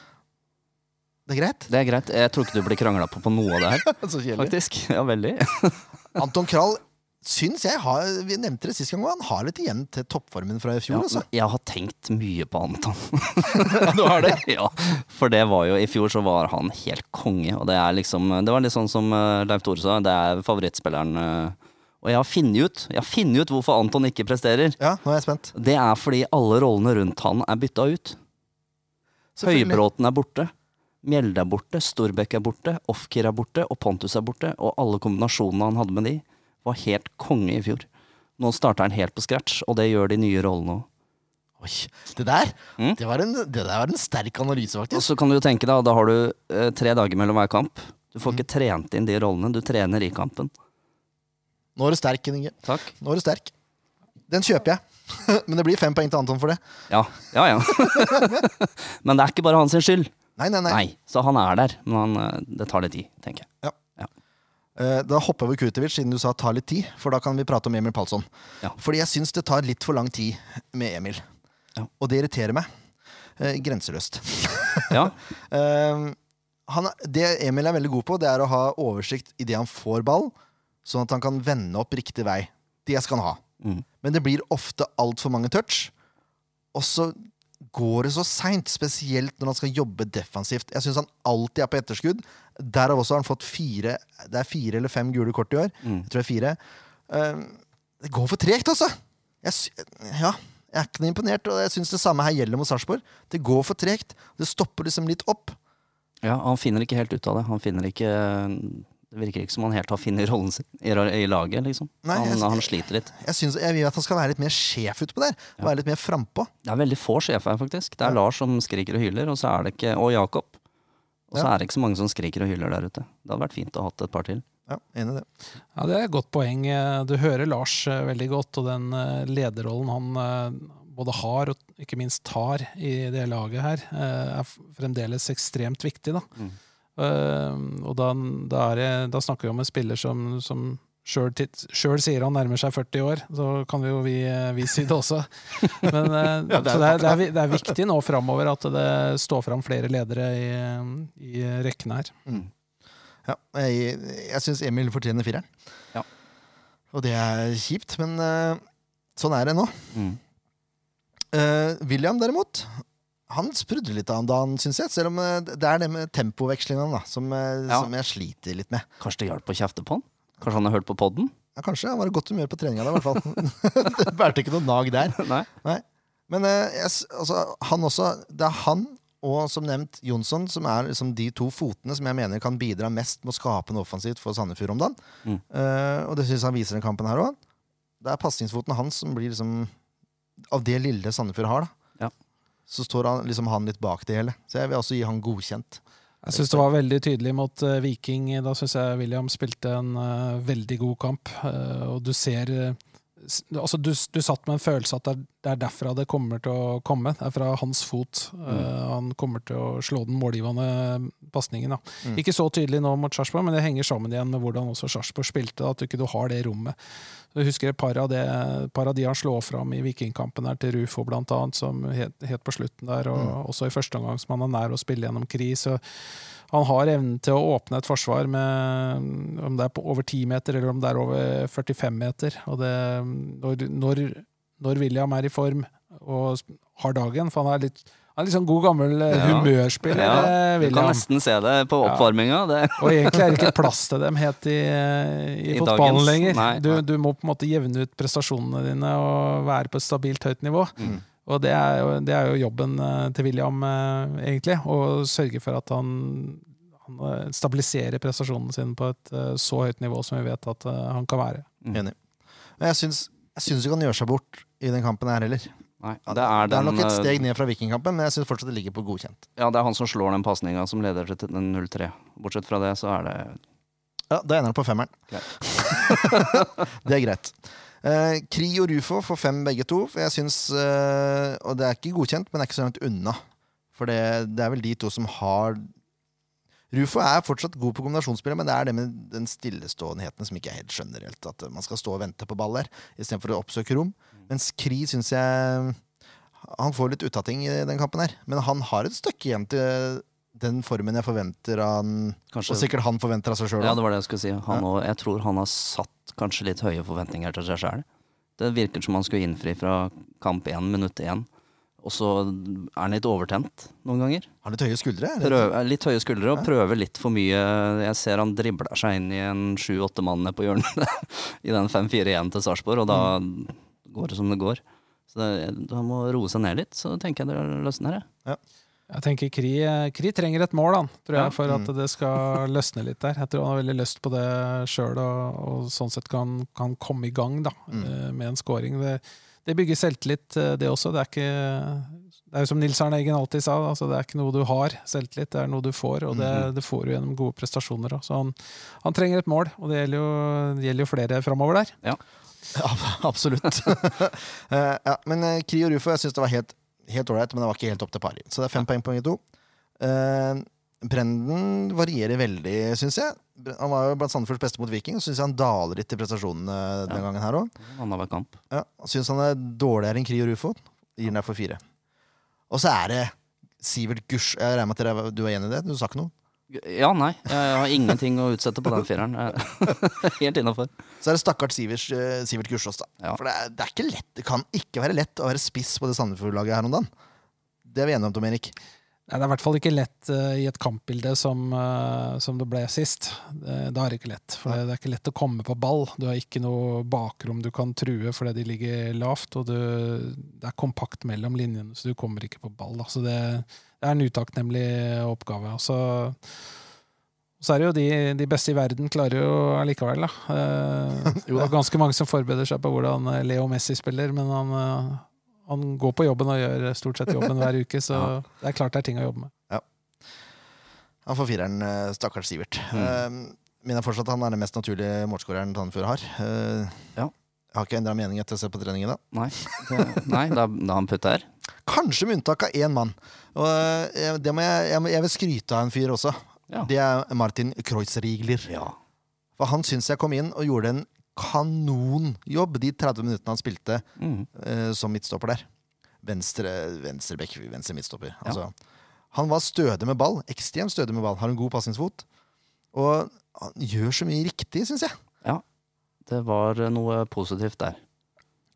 Det er greit. Det er greit. Jeg tror ikke du blir krangla på på noe av det her, [LAUGHS] Så kjedelig. faktisk. Ja, veldig. [LAUGHS] Anton Krall syns jeg har Vi nevnte det sist gang, og han har litt igjen til toppformen fra i Ja, fjor. altså. jeg har tenkt mye på Anton. [LAUGHS] Du har det? ja, for det var jo I fjor så var han helt konge, og det er liksom Det var litt sånn som eh, Leif Tore sa, det er favorittspilleren. eh, Og jeg har funnet ut ut hvorfor Anton ikke presterer. Ja, nå er jeg spent. Det er fordi alle rollene rundt han er bytta ut. Høybråten er borte. Mjelde er borte, Storbekk er borte, Ofkir er borte, og Pontus er borte. Og alle kombinasjonene han hadde med de, var helt konge i fjor. Nå starter han helt på scratch, og det gjør de nye rollene òg. Oi, det der Mm. det, var en, det der var en sterk analyse, faktisk. Og så kan du jo tenke deg, da har du eh, tre dager mellom hver kamp. Du får ikke trent inn de rollene, du trener i kampen. Nå er du sterk, Inge. Takk. Nå er du sterk. Den kjøper jeg. [LAUGHS] Men det blir fem poeng til Anton for det. Ja, ja. ja. [LAUGHS] [LAUGHS] men det er ikke bare hans skyld. Nei, nei, nei. Nei, så han er der. Men han, eh, det tar litt tid, tenker jeg. Eh, Da hopper vi Kurtovic, siden du sa ta litt tid, for da kan vi prate om Emil Palsson. Ja. Fordi jeg syns det tar litt for lang tid med Emil. Ja. Og det irriterer meg. Eh, grenseløst. Ja, [LAUGHS] Eh, han, det Emil er veldig god på, det er å ha oversikt idet han får ball, sånn at han kan vende opp riktig vei. Det skal han ha. Mm. Men det blir ofte altfor mange touch. og så går det så seint, spesielt når han skal jobbe defensivt. Jeg syns han alltid er på etterskudd. Derav også har han fått fire Det er fire eller fem gule kort i år. Mm. Jeg tror det er fire. Eh, det går for tregt, altså! Jeg, ja, jeg er ikke noe imponert, og jeg syns det samme her gjelder mot Sarpsborg. Det går for tregt. Det stopper liksom litt opp. Ja, han finner ikke helt ut av det. Han finner ikke Det virker ikke som han helt har funnet rollen sin i, i laget, liksom. Nei, han, han sliter litt. Jeg, synes, jeg vil at han skal være litt mer sjef utpå der. Ja. Være litt mer frampå. Det er veldig få sjefer her, faktisk. Det er Ja. Lars som skriker og hyler, og så er det ikke Og Jakob. Og så Ja. er det ikke så mange som skriker og hyler der ute. Det hadde vært fint å ha hatt et par til. Ja, enig i det. Ja, Det er et godt poeng. Du hører Lars eh, veldig godt, og den eh, lederrollen han eh, både har og ikke minst tar i det laget her, er fremdeles ekstremt viktig. Da, Mm. Og da, da, er det, da snakker vi om en spiller som, som sjøl sier han nærmer seg 40 år, så kan vi jo vi, eh, vi si det også. [LAUGHS] Men, eh, Ja, det er det er, det, er, det er viktig nå framover at det står fram flere ledere i, i rekkene her. Ja, jeg jeg syns Emil fortjener fireren. Ja. Og det er kjipt, men eh, sånn er det nå. Mm. Uh, William, derimot, han sprudler litt av han da, syns jeg. Selv om eh, det er det med tempovekslingene da, som, eh, Ja. som jeg sliter litt med. Kanskje det hjalp å kjefte på han? Kanskje han har hørt på podden? Ja, kanskje. Han var i godt humør på treninga, da, i hvert fall. [LAUGHS] det bærte ikke noe nag der. [LAUGHS] Nei. Men eh, jeg, altså, han også Det er han og som nevnt Jonsson som er liksom de to fotene som jeg mener kan bidra mest med å skape noe offensivt for Sandefjord om dagen. Mm. Uh, og det syns han viser den kampen her òg. Det er pasningsfoten hans som blir liksom Av det lille Sandefjord har, da. Ja. Så står han, liksom han litt bak det hele. Så jeg vil også gi han godkjent. Jeg syns det var veldig tydelig mot eh, Viking. Da syns jeg William spilte en eh, veldig god kamp. Eh, og du ser altså du, du satt med en følelse at det er, er derfra det kommer til å komme. Det er fra hans fot. Eh, han kommer til å slå den målgivende pasningen. Mm. Ikke så tydelig nå mot Sarpsborg, men det henger sammen igjen med hvordan også Sarpsborg spilte. At du ikke du har det rommet. Jeg husker et par av, det, par av de han slår fram i Vikingkampen her til Rufo, blant annet, som het, het på slutten der, og Mm. også i første omgang som han er nær å spille gjennom Kri. Så han har evnen til å åpne et forsvar med om det er på over 10 meter eller om det er over 45 meter. Og det, når, når, når William er i form og har dagen, for han er litt, han er litt sånn god gammel eh, Ja. humørspiller, Ja, eh, Du kan nesten se det på oppvarminga. Ja. Og egentlig er det ikke plass til dem helt i, i, I fotballen dagens- lenger. nei, du, du må på en måte jevne ut prestasjonene dine og være på et stabilt høyt nivå. Mm. Og det er, jo, det er jo jobben eh, til William, eh, egentlig. Å sørge for at han, han eh, stabiliserer prestasjonene sine på et så høyt nivå som vi vet at han kan være. Mm. Enig. Men jeg syns, jeg syns ikke han gjør seg bort i den kampen her heller. Nei, det er, Det er nok et steg ned fra Vikingkampen, men jeg syns fortsatt det ligger på godkjent. Ja, det er han som slår den pasninga som leder til 0-3. Bortsett fra det, så er det Ja, Da ender han på femmeren. [LAUGHS] det er greit. Eh, Kri og Rufo får fem begge to. For jeg syns, eh, Og det er ikke godkjent, men det er ikke så langt unna. For det, det er vel de to som har Rufo er fortsatt god på kombinasjonsspillet, men det er det med den stilleståenheten som ikke jeg helt skjønner helt. At man skal stå og vente på baller istedenfor å oppsøke rom. Mens Kri syns jeg Han får litt utating i den kampen her. Men han har et stykke igjen til den formen jeg forventer han, kanskje og sikkert han forventer av seg sjøl. Ja, det var det jeg skulle si. Han også, jeg tror han har satt kanskje litt høye forventninger til seg sjøl. Det virker som han skulle innfri fra kamp én, minutt én. Og så er han litt overtent noen ganger. Har litt høye skuldre? Prøver, litt høye skuldre og prøver litt for mye. Jeg ser han dribler seg inn i en sju-åtte mann på hjørnet [LAUGHS] i den 5-4-1 til Sarpsborg, og da går det som det går. Så det, han må roe seg ned litt, så tenker jeg det løsner. Jeg. Jeg tenker Kri, Kri trenger et mål, han, tror jeg, Ja. for at Mm. det skal løsne litt der. Jeg tror han har veldig lyst på det sjøl, og, og sånn sett kan, kan komme i gang da, Mm. eh, med en scoring. Det, det bygger selvtillit, eh, det også. Det er ikke det er jo som Nils Arne Eggen alltid sa, altså det er ikke noe du har, selvtillit, det er noe du får, og det, Mhm. det får du gjennom gode prestasjoner. også. Så han, han trenger et mål, og det gjelder jo, det gjelder jo flere framover der. Ja, [LAUGHS] absolutt. [LAUGHS] Eh, ja, men Kri og Rufo jeg syns det var helt helt ålreit, men det var ikke helt opp til pari. Så det er fem poeng på begge to. Uh, Brenden varierer veldig, syns jeg. Han var jo blant Sandefjords beste mot Viking, syns jeg han daler litt i prestasjonene den Ja. gangen her òg. Ja, syns han er dårligere enn Krio Rufo. Gir den for fire. Og så er det Sivert Gush Jeg regner med at du er enig i det? Du sa ikke noe? Ja, nei. Jeg har ingenting å utsette på den fireren. Helt innafor. Så er det stakkars Sivert, eh, Sivert Gussiås, da. Ja. For det er, det er ikke lett. Det kan ikke være lett å være spiss på det Sandefjord-laget her om dagen. Det er vi enige om, Tom Erik. Nei, det er i hvert fall ikke lett uh, i et kampbilde som, uh, som det ble sist. Det, det er ikke lett. For det, det er ikke lett å komme på ball. Du har ikke noe bakrom du kan true fordi de ligger lavt, og du, det er kompakt mellom linjene, så du kommer ikke på ball. Da. Så det, det er en utakknemlig oppgave. Og så, så er det jo de, de beste i verden klarer jo allikevel, da. Eh, [LAUGHS] det er ganske mange som forbereder seg på hvordan eh, Leo Messi spiller, men han, eh, han går på jobben og gjør stort sett jobben hver uke, så [LAUGHS] det er klart det er ting å jobbe med. Han får fireren, stakkars Sivert. Mm. Eh, Mener fortsatt han er den mest naturlige målskåreren Sandefjord har. Eh, Ja. Jeg har ikke endra mening etter å se på på treningen. dag. Nei, det, nei da, da han putter her. Kanskje med unntak av én mann. Og eh, det må jeg, jeg, vil skryte av en fyr også. Ja. Det er Martin Kreuzrigler. Ja. For han syns jeg kom inn og gjorde en kanonjobb de 30 minuttene han spilte Mm. uh, som midtstopper der. Venstre, venstre bekk, venstre midtstopper. Ja. Altså, han var stødig med ball. Ekstremt stødig med ball. Har en god pasningsfot. Og han gjør så mye riktig, syns jeg. Det var noe positivt der.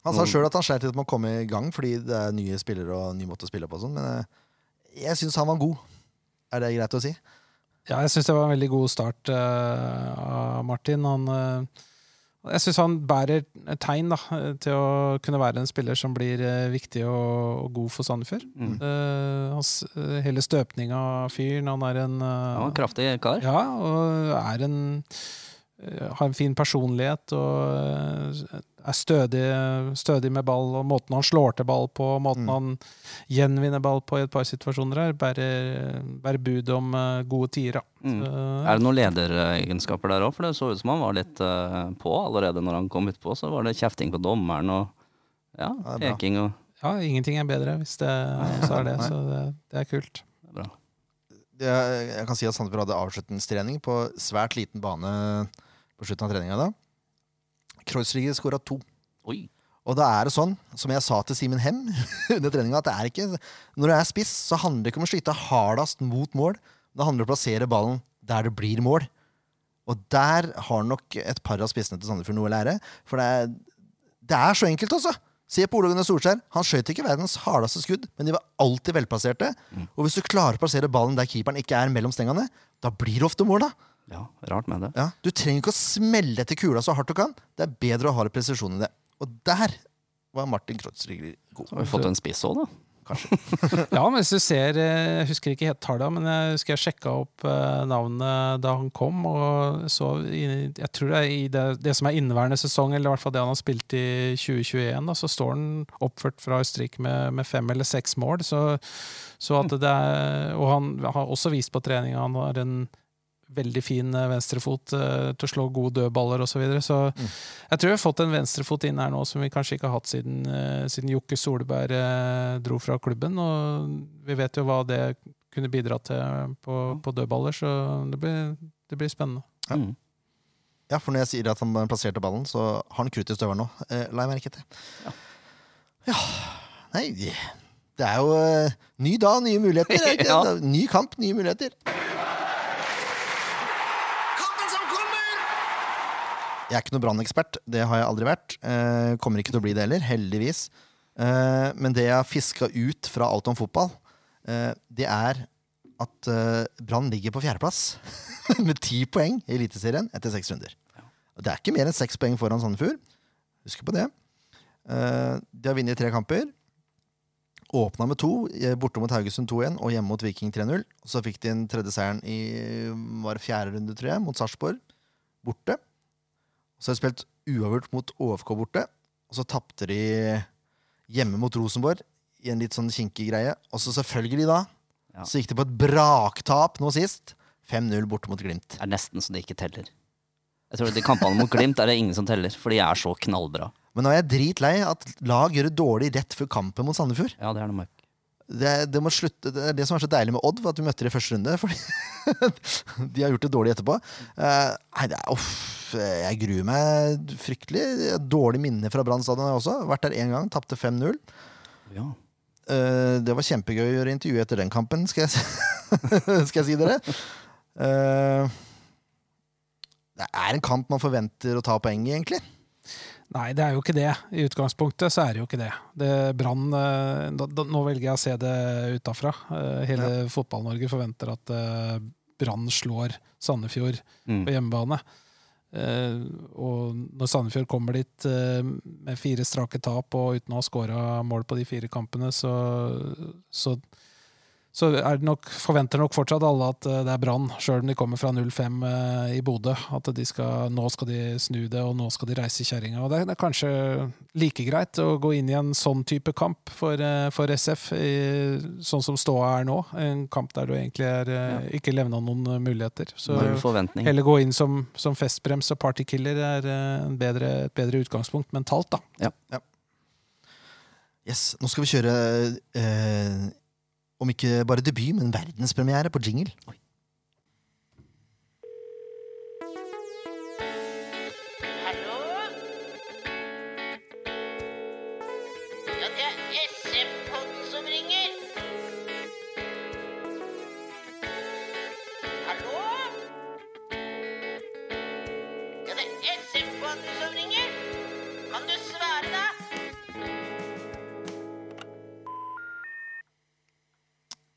Han sa Mm. sjøl at han sleit litt med å komme i gang fordi det er nye spillere og ny måte å spille på. og Sånn, men eh, jeg syns han var god. Er det greit å si? Ja, jeg syns det var en veldig god start eh, av Martin. Han, uh, jeg syns han bærer tegn da, til å kunne være en spiller som blir uh, viktig og, og god for Sandefjord. Mm. Eh, hans, hele støpninga av fyren. Han er en Han var en kraftig kar. Ja, og er en har en fin personlighet og eh, er stødig, stødig med ball. Og måten han slår til ball på, måten Mm. han gjenvinner ball på i et par situasjoner her, bærer, bærer bud om eh, gode tider. da. Mm. Så, Er det noen lederegenskaper der òg? For det så ut som han var litt eh, på allerede når han kom utpå. Så var det kjefting på dommeren og ja, peking og ja, ingenting er bedre hvis det så er det. [LAUGHS] Så det, det er kult. det er bra. Jeg, jeg kan si at Sandefjord hadde avslutningstrening på svært liten bane på slutten av treninga da. Kreuzrigger skåra to. Oi. Og da er det sånn, som jeg sa til Simen Hem [LAUGHS] under treninga, at det er ikke Når du er spiss, så handler det ikke om å skyte hardest mot mål. Det handler om å plassere ballen der det blir mål. Og der har nok et par av spissene til Sandefjord noe å lære. For det er, det er så enkelt, altså. Se på Ole Gunnar Solskjær. Han skjøt ikke verdens hardeste skudd, men de var alltid velplasserte. Og hvis du klarer å plassere ballen der keeperen ikke er mellom stengene, da blir det ofte mål, da. Ja, rart med det. Ja, du trenger ikke å smelle etter kula så hardt du kan. Det er bedre å ha presisjon i det. Og der var Martin Kreuzrigger god. Så har vi fått en spiss òg, da. Kanskje. [LAUGHS] Ja, men hvis du ser eh, Jeg husker ikke helt tallene, men jeg husker jeg sjekka opp eh, navnet da han kom. Og så Jeg tror det er i det, det som er inneværende sesong, eller i hvert fall det han har spilt i 2021, da, så står han oppført fra Østerrike med, med fem eller seks mål. Så, så at det er, og han har også vist på trening at han har en veldig fin eh, venstrefot eh, til å slå gode dødballer osv. Så, videre. så Mm. jeg tror vi har fått en venstrefot inn her nå som vi kanskje ikke har hatt siden, eh, siden Jokke Solberg dro fra klubben. Og vi vet jo hva det kunne bidra til på, på dødballer, så det blir, det blir spennende. Ja. Mm. Ja, for når jeg sier at han plasserte ballen, så har han krutt i støvelen nå. Eh, la jeg merke til. Ja. Ja. Nei, det er jo ny dag, nye muligheter. [LAUGHS] er? Ja. Ny kamp, nye muligheter. Kampen som kommer! Jeg er ikke noen brannekspert. Det har jeg aldri vært. Eh, kommer ikke til å bli det heller, heldigvis. Eh, men det jeg har fiska ut fra alt om fotball, eh, det er at eh, Brann ligger på fjerdeplass [LAUGHS] med ti poeng i Eliteserien etter seks runder. Det er ikke mer enn seks poeng foran Sandefjord. Husk på det. Eh, de har vunnet tre kamper. Åpna med to, eh, borte mot Haugesund 2-1 og hjemme mot Viking 3-0. Så fikk de en tredje seieren i var fjerde runde, tror jeg, mot Sarpsborg. Borte. Så har de spilt uavgjort mot OFK borte. Og så tapte de hjemme mot Rosenborg i en litt sånn kinkig greie. Og så selvfølgelig, da, Ja. så gikk de på et braktap nå sist. 5-0 borte mot Glimt. Det er nesten så det ikke teller. Jeg tror De kampene mot Glimt er det ingen som teller, for de er så knallbra. Men nå er jeg dritlei at lag gjør det dårlig rett før kampen mot Sandefjord. Ja, det er noe mørkt. Det, det, må slutte, det er det som er så deilig med Odd, at vi møtte dem i første runde. Fordi [LAUGHS] de har gjort det dårlig etterpå. Uh, nei, det er, uff, jeg gruer meg fryktelig. Dårlig minne fra Brann stadion også. Vært der én gang, tapte 5-0. Ja. Uh, det var kjempegøy å gjøre intervju etter den kampen, skal jeg, [LAUGHS] skal jeg si dere. Uh, det er en kamp man forventer å ta poeng i, egentlig. Nei, det er jo ikke det. I utgangspunktet så er det jo ikke det. det Brann eh, Nå velger jeg å se det utafra. Hele Hele Fotball-Norge forventer at eh, Brann slår Sandefjord Mm. på hjemmebane. Eh, og når Sandefjord kommer dit eh, med fire strake tap og uten å ha skåra mål på de fire kampene, så, så, så er det nok, forventer nok fortsatt alle at eh, det er Brann, sjøl om de kommer fra 0-5 eh, i Bodø. At de skal, nå skal de snu det, og nå skal de reise kjerringa. Og det, det er kanskje like greit å gå inn i en sånn type kamp for, eh, for SF, i, sånn som ståa er nå. En kamp der du egentlig er, ja. ikke levna noen muligheter. Så. Heller gå inn som, som festbrems og partykiller er en bedre, et bedre utgangspunkt mentalt, da. Ja. Yes, Nå skal vi kjøre eh, om ikke bare debut, men verdenspremiere på jingle. Hallo?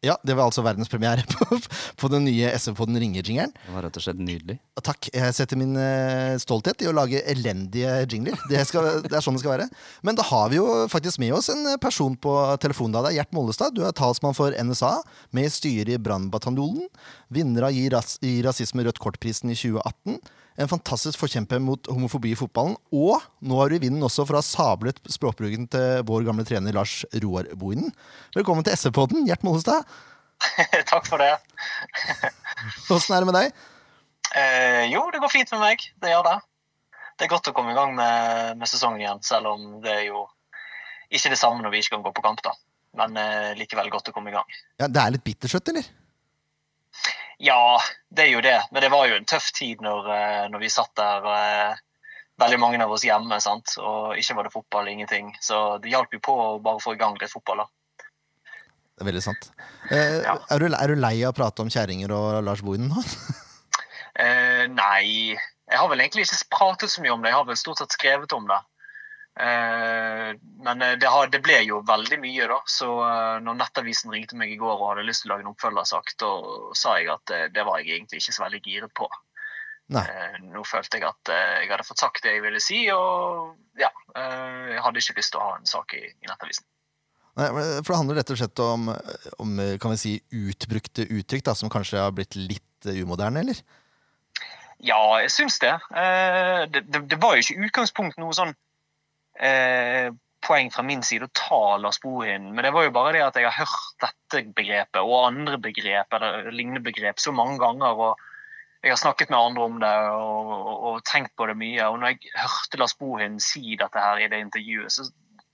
Ja, Det var altså verdenspremiere [LAUGHS] på, på den nye SV-podden Ringer-jingeren. Det var rett og slett nydelig. Takk. Jeg setter min eh, stolthet i å lage elendige jingler. Det, skal, det er sånn det skal være. Men da har vi jo faktisk med oss en person på telefonen. da. Det er Gjert Mollestad. Du er talsmann for NSA, med styret i Brannbataljonen. Vinner av Gi, ras Gi rasisme rødt kort-prisen i 2018. En fantastisk forkjemper mot homofobi i fotballen. Og nå har du vinden også for å ha sablet språkbruken til vår gamle trener Lars Roar Bohinen. Velkommen til SV-podden, Gjert Mollestad. [LAUGHS] Takk for det. [LAUGHS] Åssen er det med deg? Eh, jo, det går fint med meg. Det gjør det. Det er godt å komme i gang med, med sesongen igjen, selv om det er jo ikke det samme når vi ikke kan gå på kamp. da. Men eh, likevel godt å komme i gang. Ja, Det er litt bittersøtt, eller? Ja, det er jo det. Men det var jo en tøff tid når, eh, når vi satt der, eh, veldig mange av oss hjemme. sant? Og ikke var det fotball, ingenting. Så det hjalp jo på å bare få i gang litt fotball. da. Det er veldig sant. Eh, Ja. er, du, er du lei av å prate om kjerringer og Lars Bohinen nå? Eh, nei, jeg har vel egentlig ikke pratet så mye om det. Jeg har vel stort sett skrevet om det. Eh, men eh, det, har, det ble jo veldig mye, da. Så eh, når Nettavisen ringte meg i går og hadde lyst til å lage en oppfølgersak, da sa jeg at det var jeg egentlig ikke så veldig giret på. Nei. Nå følte jeg at jeg hadde fått sagt det jeg ville si, og ja. Jeg hadde ikke lyst til å ha en sak i, i Nettavisen. Nei, For det handler rett og slett om, om kan vi si, utbrukte uttrykk da, som kanskje har blitt litt umoderne, eller? Ja, jeg syns det. Det, det. Det var jo ikke utgangspunkt noe sånn eh, poeng fra min side å ta Lars Bohin, men det var jo bare det at jeg har hørt dette begrepet og andre begrep eller lignende begrep så mange ganger. og Jeg har snakket med andre om det og, og, og tenkt på det mye. og når jeg hørte Lars Bohin si dette her i det intervjuet, så,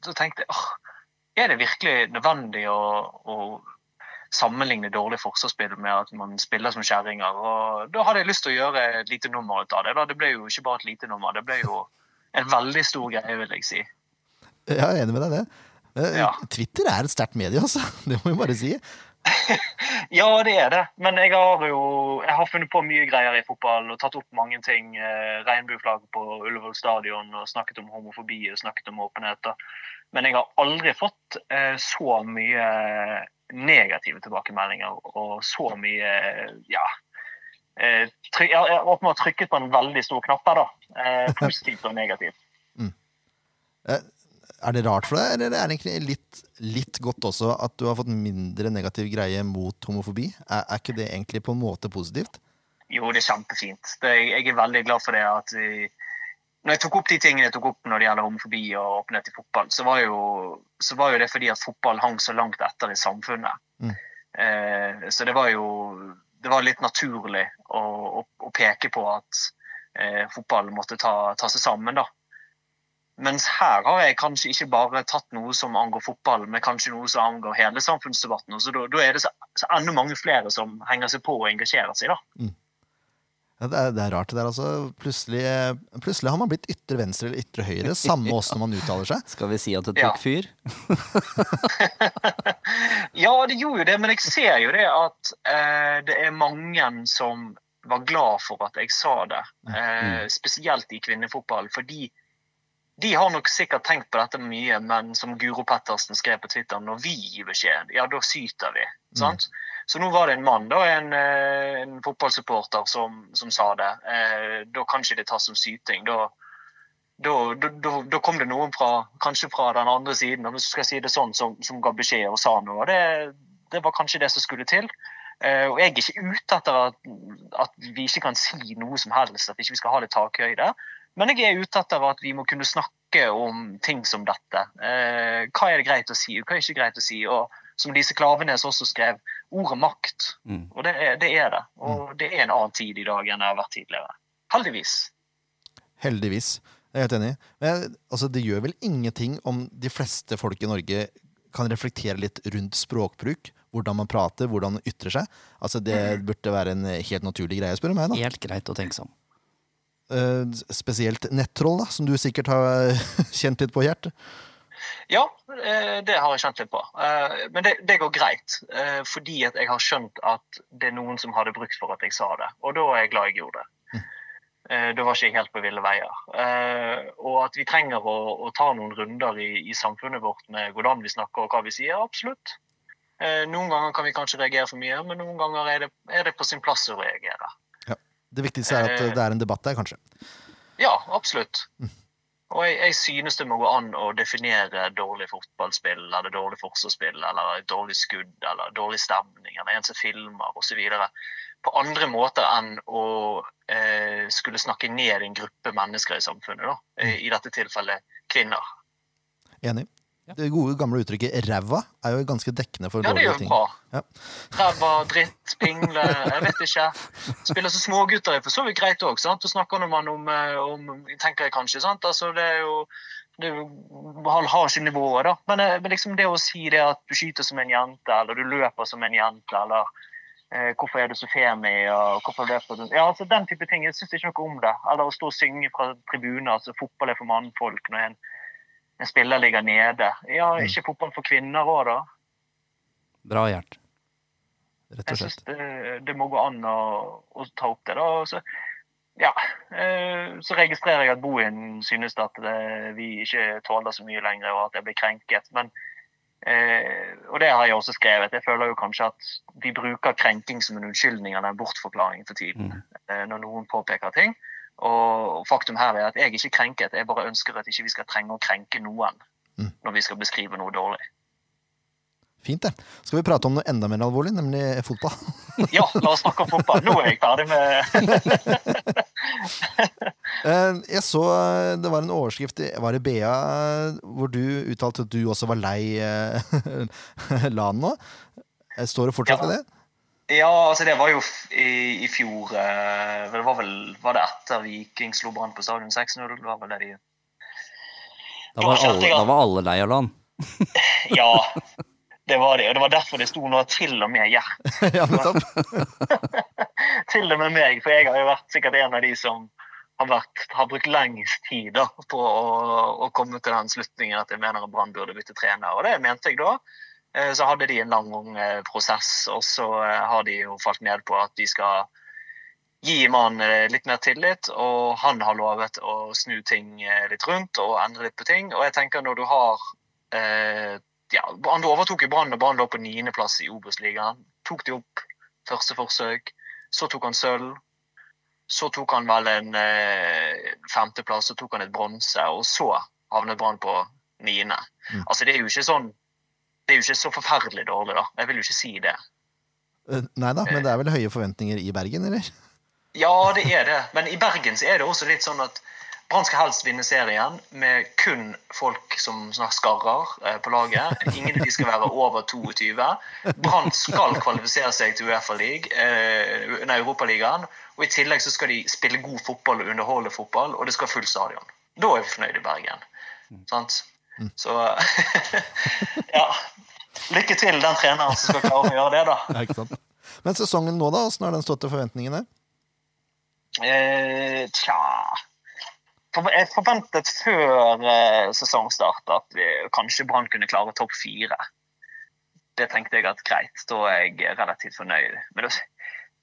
så tenkte jeg åh, er det virkelig nødvendig å, å sammenligne dårlig forsvarsspill med at man spiller som kjerringer. Da hadde jeg lyst til å gjøre et lite nummer ut av det. Det ble jo ikke bare et lite nummer, det ble jo en veldig stor greie, vil jeg si. Jeg er enig med deg i det. Eh, Ja. Twitter er et sterkt medie, altså. [LAUGHS] Det må vi bare si. [LAUGHS] Ja, det er det. Men jeg har jo jeg har funnet på mye greier i fotball og tatt opp mange ting. Eh, Regnbueflagg på Ullevål stadion og snakket om homofobi og snakket om åpenhet. Men jeg har aldri fått eh, så mye negative tilbakemeldinger og så mye ja, eh, try jeg åpenbart trykket på en veldig stor knapp her, da. Eh, [LAUGHS] positivt og negativt. Er det rart for deg, eller er det egentlig litt, litt godt også at du har fått mindre negativ greie mot homofobi? Er, er ikke det egentlig på en måte positivt? Jo, det er kjempefint. Det, jeg er veldig glad for det. at vi, Når jeg tok opp de tingene jeg tok opp når det gjelder homofobi og åpenhet i fotball, så var jo, så var jo det fordi at fotball hang så langt etter i samfunnet. Mm. Eh, så det var jo det var litt naturlig og, å peke på at eh, fotball måtte ta, ta seg sammen, da. Mens her har jeg kanskje ikke bare tatt noe som angår fotball, men kanskje noe som angår hele samfunnsdebatten. Og Så da, er det så, så enda mange flere som henger seg på og engasjerer seg. da. Ja, det, er, det er rart det der, altså. Plutselig, eh, plutselig har man blitt ytre venstre eller ytre høyre, samme [LAUGHS] åssen man uttaler seg. Skal vi si at det tok fyr? [LAUGHS] Ja, det gjorde jo det, men jeg ser jo det at eh, det er mange som var glad for at jeg sa det. Eh, spesielt i kvinnefotball. Fordi de har nok sikkert tenkt på dette mye, men som Guro Pettersen skrev på Twitter, når vi gir beskjed, ja, da syter vi. Sant? Så nå var det en mann, da, en, eh, en fotballsupporter, som, som sa det. Eh, da kan ikke det tas som syting. Da, da, da, da, kom det noen fra, kanskje fra den andre siden, om skal si det sånn, som, som ga beskjed og sa noe. Det, det var kanskje det som skulle til. Eh, og jeg er ikke ute etter at, at vi ikke kan si noe som helst, at ikke vi skal ha litt takhøyde. Men jeg er ute etter at vi må kunne snakke om ting som dette. Eh, hva er det greit å si, og hva er det ikke greit å si? Og som Lise Klavenes også skrev, ordet makt. Mm. Og det er, det er det. Og det er en annen tid i dag enn det har vært tidligere. Heldigvis. Heldigvis. Jeg er helt enig. Men altså, det gjør vel ingenting om de fleste folk i Norge kan reflektere litt rundt språkbruk? Hvordan man prater, hvordan man ytrer seg? Altså, det burde være en helt naturlig greie, spør du meg. da. Helt greit å tenke seg om. Eh, spesielt nettroll, da, som du sikkert har [LAUGHS] kjent litt på hjertet. Ja, eh, det har jeg kjent litt på. Eh, Men det, det går greit, eh, fordi at jeg har skjønt at det er noen som hadde brukt for at jeg sa det. Og da er jeg glad jeg gjorde det. Eh, Da var ikke jeg helt på ville veier. Og at vi trenger å, å ta noen runder i, i samfunnet vårt med hvordan vi snakker og hva vi sier, absolutt. Noen ganger kan vi kanskje reagere for mye, men noen ganger er det, er det på sin plass å reagere. Det viktigste er at det er en debatt der, kanskje. Ja, absolutt. Og jeg, jeg synes det må gå an å definere dårlig fotballspill eller dårlig forsvarsspill eller dårlig skudd eller dårlig stemning eller en som filmer osv. på andre måter enn å eh, skulle snakke ned en gruppe mennesker i samfunnet. Da. Eh, I dette tilfellet kvinner. Enig. Det gode, gamle uttrykket 'ræva' er jo ganske dekkende for Ja, det er dårlige jo bra. Ja. Ræva, dritt, pingle, jeg vet ikke. Spiller som smågutter er for så vidt greit òg. Da snakker man om, eh, om tenker jeg kanskje, sant? Altså, det er jo det har, har ikke nivået, da. Men, eh, men liksom det å si det at du skyter som en jente, eller du løper som en jente, eller eh, hvorfor er du så femi, og hvorfor løper du Ja, altså den type ting. Jeg syns ikke noe om det. Eller å stå og synge fra tribuner, altså fotball er for mannfolk når en, en spiller ligger nede. Ja, ikke fotball for kvinner òg, da. Bra, Gjert. Rett og slett. Jeg syns det, det må gå an å, å ta opp det. da. Så, ja, eh, så registrerer jeg at Bohin synes at det, vi ikke tåler så mye lenger, og at jeg blir krenket. Men, eh, og det har jeg også skrevet. Jeg føler jo kanskje at vi bruker krenking som en unnskyldning eller en bortforklaring for tiden. mm. Når noen påpeker ting. Og faktum her er at jeg er ikke krenket. Jeg bare ønsker at ikke vi skal trenge å krenke noen Mm. når vi skal beskrive noe dårlig. Fint, det. Skal vi prate om noe enda mer alvorlig, nemlig fotball? Ja, la oss snakke om fotball. Nå er jeg ferdig med [LAUGHS] Eh, Jeg så eh, det var en overskrift i var det BA eh, hvor du uttalte at du også var lei [LAUGHS] LAN nå. Står det fortsatt Ja. det? Ja, altså det var jo i, i fjor eh, Det var vel var det etter Viking slo Brann på stadion 6-0? Det var vel det de Da var Da alle, da var alle lei av land? [LAUGHS] Ja, [LAUGHS] det var det. Og det var derfor det sto nå til og med Gjert. [LAUGHS] ja. Til og med meg, for jeg har jo vært sikkert en av de som har, vært, har brukt lengst tid da, på å, å komme til den slutningen at jeg mener at Brann burde bytte trener. Og det mente jeg da. Eh, Så hadde de en lang eh, prosess, og så eh, har de jo falt ned på at de skal gi mannen litt mer tillit, og han har lovet å snu ting litt rundt og endre litt på ting. Og jeg tenker når du har eh, ja, Han overtok jo Brann og Brann lå på niendeplass i Obos-ligaen. Tok de opp første forsøk, så tok han sølv. Så tok han vel en eh, femteplass, så tok han et bronse, og så havnet Brann på niende. Mm. Altså, det er jo ikke sånn Det er jo ikke så forferdelig dårlig, da. Jeg vil jo ikke si det. Eh, Nei da, men det er vel høye forventninger i Bergen, eller? Ja, det er det. Men i Bergen så er det også litt sånn at Brann skal helst vinne serien med kun folk som skarrer eh, på laget. Ingen av de skal være over 22. Brann skal kvalifisere seg til Uefa eh, Europaligaen. Og i tillegg så skal de spille god fotball og underholde fotball, og det skal full stadion. Da er vi fornøyd i Bergen. Sant? Så [LAUGHS] ja. Lykke til den treneren som skal klare å gjøre det, da. [LAUGHS] Ja, ikke sant? Men sesongen nå, da? Åssen har den stått til forventningene? Eh, tja Jeg forventet før eh, sesongstart at vi, kanskje Brann kunne klare topp fire. det tenkte jeg at greit, da er jeg relativt fornøyd. Men det,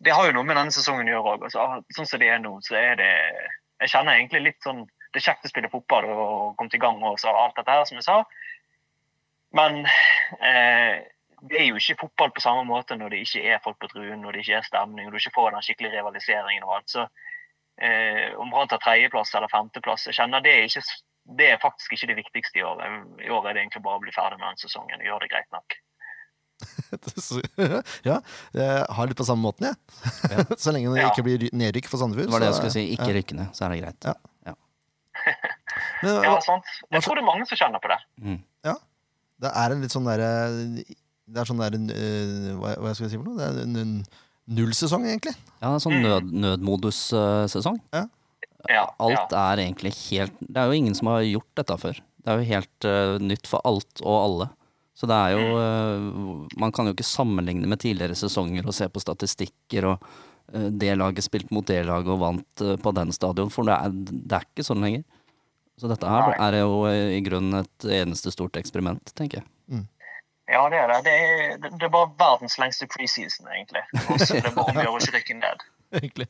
det har jo noe med denne sesongen å gjøre òg. Sånn som det er nå, så er det Jeg kjenner egentlig litt sånn Det er kjekt å spille fotball og komme i gang og så alt dette her, som jeg sa. Men eh, det er jo ikke fotball på samme måte når det ikke er folk på truen, når det ikke er stemning, og du ikke får den skikkelige rivaliseringen og alt. Så eh, om Brann tar tredjeplass eller femteplass, jeg kjenner det er, ikke, det er faktisk ikke det viktigste i år. I år er det egentlig bare å bli ferdig med den sesongen og gjøre det greit nok. [LAUGHS] Ja, jeg har litt på samme måten, jeg. [LAUGHS] så lenge det Ja. ikke blir nedrykk for Sandefjord. Det var det jeg skulle si. Ikke ja. rykkende, så er det greit. Ja. [LAUGHS] Men, Ja, hva- sant? Jeg tror det er mange som kjenner på det. Mm. Det er en litt sånn derre Det er sånn derre uh, hva, hva skal jeg si for noe? Det er en, en nullsesong, egentlig. Ja, det er sånn nød, nødmodussesong. Ja, Alt er egentlig helt Det er jo ingen som har gjort dette før. Det er jo helt uh, nytt for alt og alle. Så det er jo uh, Man kan jo ikke sammenligne med tidligere sesonger og se på statistikker og det laget spilt mot det laget og vant på den stadion, for det er, det er ikke sånn lenger. Så dette her er jo eh, i grunnen et eneste stort eksperiment, tenker jeg. Ja, det er det. Det er, det er bare verdens lengste preseason, egentlig. Og så er det bare om å gjøre ikke ned. egentlig.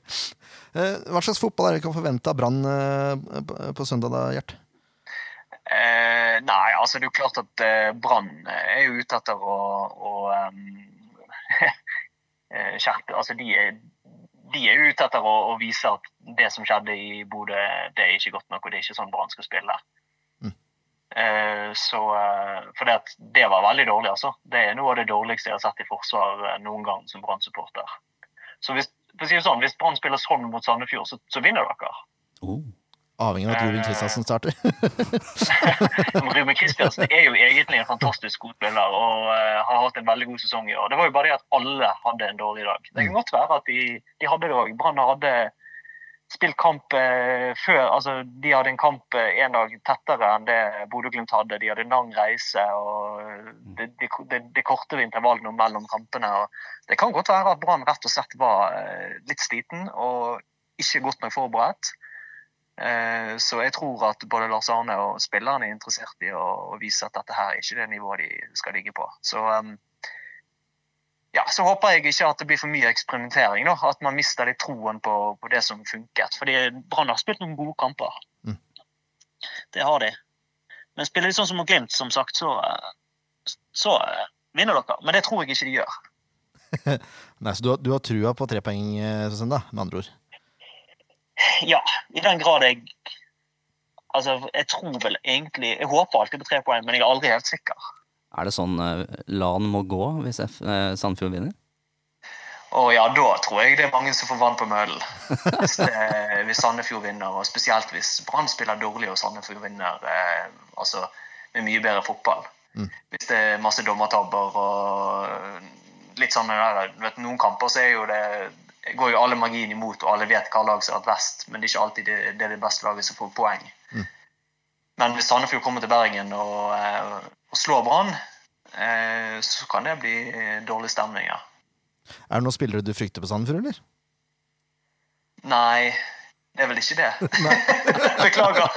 Eh, Hva slags fotball er det vi kan forvente av Brann eh, på, søndag, da, Gjert? Eh, nei, altså det er jo klart at Brann er jo ute etter å, å um, [LAUGHS] eh, skjerpe Altså de er, de er ute etter å, å vise at det som skjedde i Bodø, det er ikke godt nok, og det er ikke sånn Brann skal spille. Mm. Uh, så, eh, for det, at det var veldig dårlig, altså. Det er noe av det dårligste jeg har sett i forsvar eh, noen gang som Brann-supporter. Så hvis, for å si det sånn, hvis Brann spiller sånn mot Sandefjord, så, så vinner dere. Oh. Avhengig av at Ruben Eh. Kristiansen starter. [LAUGHS] Men Ruben Kristiansen er jo egentlig en fantastisk god spiller og eh, har hatt en veldig god sesong i år. Det var jo bare det at alle hadde en dårlig dag. Det kan godt være at de, de hadde det òg. Brann hadde spilt kamp eh, før altså De hadde en kamp eh, en dag tettere enn det Bodø-Glimt hadde. De hadde en lang reise og det, det, det, det kortere intervallene mellom kampene. Det kan godt være at Brann rett og slett var eh, litt sliten og ikke godt nok forberedt. Eh, Så jeg tror at både Lars Arne og spillerne er interessert i å, vise at dette her er ikke det nivået de skal ligge på. Så, um, ja, så håper jeg ikke at det blir for mye eksperimentering. Da. At man mister litt troen på, på det som funket. Fordi Brann har spilt noen gode kamper. Mm. Det har de. Men spiller de sånn som mot Glimt, som sagt, så, eh, så eh, vinner dere. Men det tror jeg ikke de gjør. [LAUGHS] Nei, så du har, du har trua på tre poeng eh, på søndag, med andre ord? Ja, i den grad jeg Altså, jeg tror vel egentlig Jeg håper alltid på tre poeng, men jeg er aldri helt sikker. Er det sånn uh, LAN må gå hvis F, uh, Sandefjord vinner? Og ja, da tror jeg det er mange som får vann på møllen. Hvis, det- hvis Sandefjord vinner, og spesielt hvis Brann spiller dårlig og Sandefjord vinner eh, altså med mye bedre fotball. Mm. Hvis det er masse dommertabber og litt sånn vet, Noen kamper så er jo det går jo alle magien imot, og alle vet hva lag som har vært best, men det er ikke alltid det, det er det beste laget som får poeng. Mm. Men hvis Sandefjord kommer til Bergen og, eh, og slår Brann, eh, så kan det bli dårlig stemning, ja. Er det noen spillere du frykter på Sandefjord, eller? Nei, det er vel ikke det. [LAUGHS] Beklager.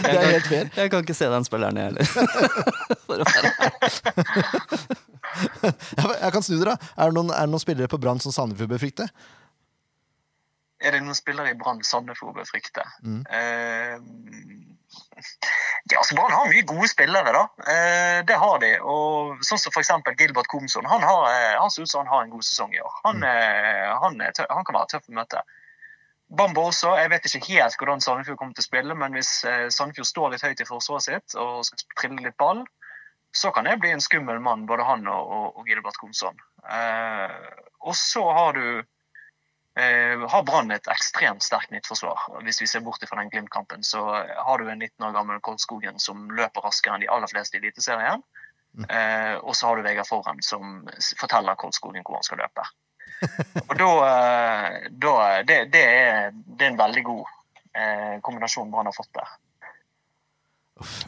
Det er helt fair. Jeg kan ikke se den spilleren, jeg heller. [LAUGHS] For å være [LAUGHS] Jeg kan snu dere. Er det noen, er det noen spillere på Brann som Sandefjord bør frykte? Er det noen spillere i Brann Sandefjord bør frykte? Mm. Uh, ja, altså Brann har mye gode spillere, da. Uh, det har de. Og sånn som f.eks. Gilbert Komson. Han, har, eh, han ser ut som han har en god sesong i år. Han, eh, han, er han kan være tøff å møte. Bambo også. Jeg vet ikke helt hvordan Sandefjord kommer til å spille, men hvis eh, Sandefjord står litt høyt i forsvaret sitt og skal trille litt ball, så kan det bli en skummel mann, både han og, og, og Gilbert Komsson. Eh, og så har du eh, har Brann et ekstremt sterkt midtforsvar. Hvis vi ser bort fra den Glimt-kampen, så har du en 19 år gammel Kolskogen som løper raskere enn de aller fleste i Eliteserien. Eh, og så har du Vegard Forhen som forteller Kolskogen hvor han skal løpe. Og da, eh, da det, det, er, det er en veldig god eh, kombinasjon Brann har fått der.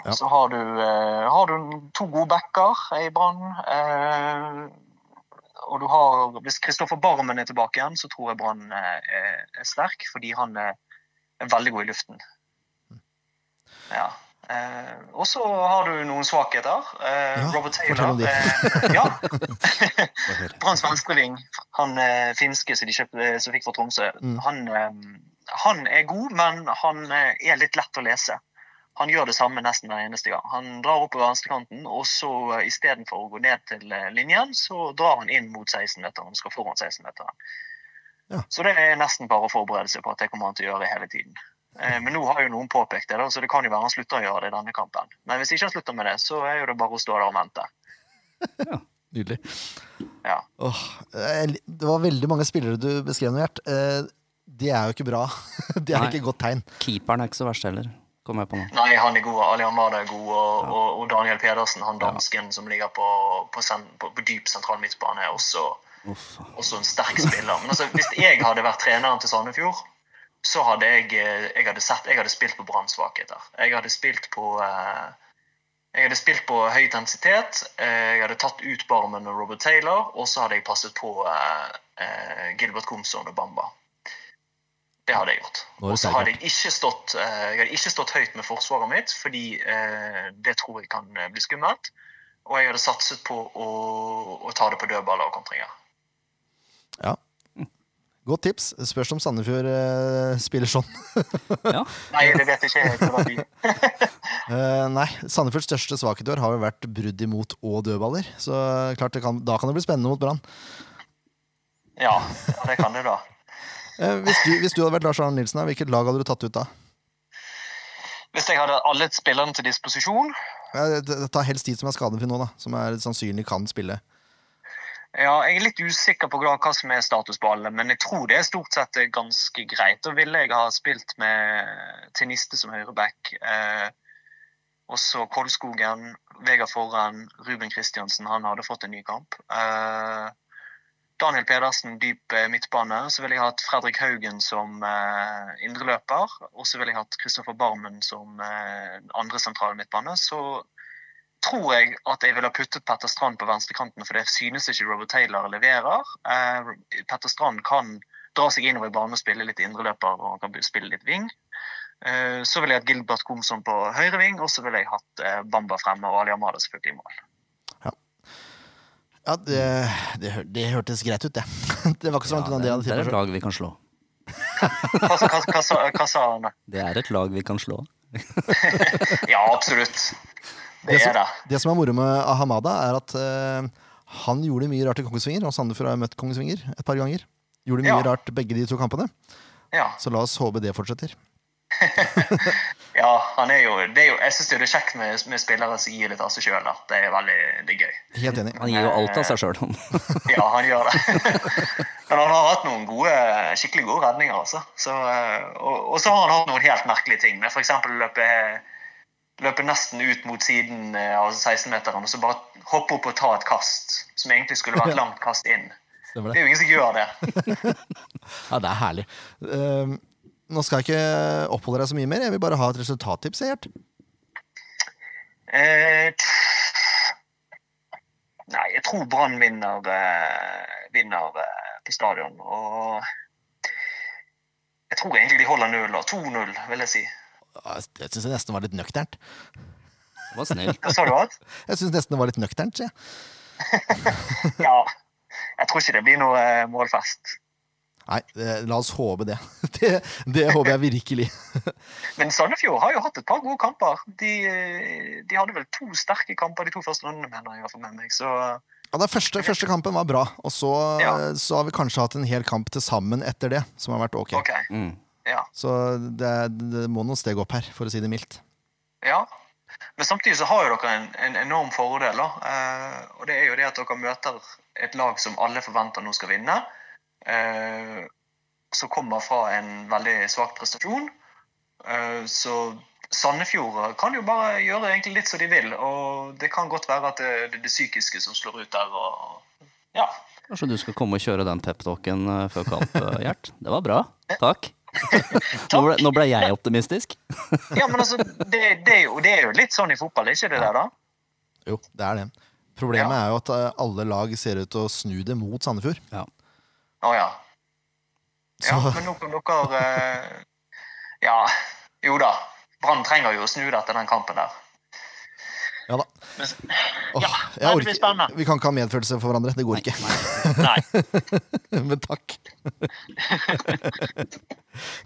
ja. Så har du, eh, har du to gode backer i Brann. Eh, og du har, hvis Kristoffer Barmen er tilbake igjen, så tror jeg Brann er, er sterk, fordi han er, er veldig god i luften. Ja. Eh, og så har du noen svakheter. Eh, Ja, Robert Taylor om eh, ja. [LAUGHS] Branns [LAUGHS] venstreving, han eh, finske som de kjøpte, som fikk fra Tromsø, Mm. han, eh, han er god, men han eh, er litt lett å lese. Han gjør det samme nesten hver eneste gang. Han drar opp på venstrekanten, og så uh, istedenfor å gå ned til eh, linjen, så drar han inn mot 16-meteren og skal foran 16-meteren. Ja. Så det er nesten bare å forberede seg på at det kommer han til å gjøre hele tiden. Eh, Men nå har jo noen påpekt det, så det kan jo være han slutter å gjøre det i denne kampen. Men hvis ikke han slutter med det, så er jo det bare å stå der og vente. [LAUGHS] Ja, Nydelig. Ja. Åh, eh, det var veldig mange spillere du beskrev nå, Gjert. Eh, Det er jo ikke bra. [LAUGHS] Det er Nei. ikke et godt tegn. Keeperen er ikke så verst heller, Kom jeg på nå. Nei, han er god. Alian Wada er god. Og, ja. og Daniel Pedersen, han dansken som ligger på, på, sen, på, på dyp sentral midtbane, er også, også en sterk spiller. Men altså, hvis jeg hadde vært treneren til Sandefjord, så hadde jeg, eh, jeg hadde sett, jeg hadde spilt på Branns svakheter. Jeg hadde spilt på eh, jeg hadde spilt på høy intensitet. eh, Jeg hadde tatt ut Barmen og Robert Taylor, og så hadde jeg passet på Gilbert Comson og Bamba. Det hadde jeg gjort. Og så hadde jeg ikke stått, jeg hadde ikke stått høyt med forsvaret mitt, fordi det tror jeg kan bli skummelt. Og jeg hadde satset på å, å ta det på dødballer og kontringer. Ja. Godt tips. Spørs om Sandefjord uh, spiller sånn. [LAUGHS] Ja. Nei, det vet jeg ikke helt. [LAUGHS] Eh, nei, Sandefjords største svakhet i år har jo vært brudd imot og dødballer. Så klart det kan, da kan det bli spennende mot Brann. Ja, det kan det da. Uh, hvis, du, hvis du hadde vært Lars Arne Nilsen, hvilket lag hadde du tatt ut da? Hvis jeg hadde alle spillerne til disposisjon, Uh, det- det tar helst de som er skadefri nå, da. Som er sannsynlig kan spille. Ja, jeg er litt usikker på hva som er status på alle, men jeg tror det er stort sett ganske greit. Da ville jeg ha spilt med Teniste som høyreback. Eh, også Kolskogen, Vegard Forren, Ruben Kristiansen. Han hadde fått en ny kamp. Eh, Daniel Pedersen, dyp eh, midtbane. Så ville jeg hatt Fredrik Haugen som eh, indreløper. Og så ville jeg hatt Kristoffer Barmen som eh, andre sentrale midtbane. Så tror jeg at jeg ville puttet Petter Strand på venstrekanten, for det synes ikke Robert Taylor leverer. Eh, Petter Strand kan dra seg innover i banen og spille litt indreløper og kan spille litt ving. Eh, så ville jeg hatt Gilbert Komsom på høyre ving, og så ville jeg hatt eh, Bamba fremme og Ali Amada selvfølgelig i mål. Ja, det, det, hør- det hørtes greit ut, det. [LAUGHS] Det var ikke så langt unna det jeg hadde det er et lag vi kan slå. Hva, hva, hva, sa- hva sa han? Det er et lag [LAUGHS] vi kan slå. Ja, absolutt. Det Det som, er det. det som er moro med Ahamada, er at uh, han gjorde mye rart i Kongsvinger, og Sandefjord har møtt Kongsvinger et par ganger. Gjorde mye Ja. rart begge de to kampene, Ja. så la oss håpe det fortsetter. [LAUGHS] ja, han er jo, det er jo Jeg syns det er kjekt med, med spillere som gir litt av seg sjøl. Det er veldig det er gøy. Helt enig. Han gir jo alt av seg sjøl. [LAUGHS] Ja, han gjør det. [LAUGHS] Men han har hatt noen gode, skikkelig gode redninger. Altså. Så, eh, og, og så har han hatt noen helt merkelige ting. Med f.eks. løpe, løpe nesten ut mot siden eh, av 16-meteren og så bare hopper opp og tar et kast. Som egentlig skulle vært langt kast inn. Stemmer Det det. er jo ingen som gjør det. [LAUGHS] Ja, det er herlig. Uh, nå skal jeg ikke oppholde deg så mye mer, jeg vil bare ha et resultattips. Gjert. Uh, nei, jeg tror Brann vinner, uh, vinner eh, på stadion. Og jeg tror egentlig de holder null. 2-0, vil jeg si. Ja, Jeg syns det nesten var litt nøkternt. Det var snill. Hva sa du? At? Jeg synes nesten det var litt nøkternt, sier jeg. [LAUGHS] Ja. Jeg tror ikke det blir noe eh, målfest. Nei, eh, la oss håpe det. [LAUGHS] Det, det håper jeg virkelig. [LAUGHS] Men Sandefjord har jo hatt et par gode kamper. De, eh, de hadde vel to sterke kamper de to første rundene, mener jeg. i hvert fall med meg. Så Ja, den første, første kampen var bra, og så, Ja. så har vi kanskje hatt en hel kamp til sammen etter det, som har vært ok. OK. Mm. Ja. Så det, det må noen steg opp her, for å si det mildt. ja. Men samtidig så har jo dere en, en enorm fordel. Eh, og det er jo det at dere møter et lag som alle forventer nå skal vinne. Eh, som kommer fra en veldig svak prestasjon. Eh, så Sandefjord kan jo bare gjøre egentlig litt som de vil. Og det kan godt være at det det er det psykiske som slår ut der. Og, ja. Kanskje du skal komme og kjøre den peptalken eh, før kamp, eh, Gjert? Det var bra. Takk. [LAUGHS] Nå ble, nå ble jeg optimistisk. ja, men altså, det, det, er jo, det er jo litt sånn i fotball, er ikke det der, da? Jo, det er det. Problemet Ja. er jo at eh, alle lag ser ut til å snu det mot Sandefjord. Å ja. Ja, Så men nå kan dere eh, Ja, jo da. Brann trenger jo å snu det etter den kampen der. Ja da. Men, Åh, Ja, det blir spennende. Vi kan ikke ha medfølelse for hverandre. Det går ikke. nei. [LAUGHS] Men takk.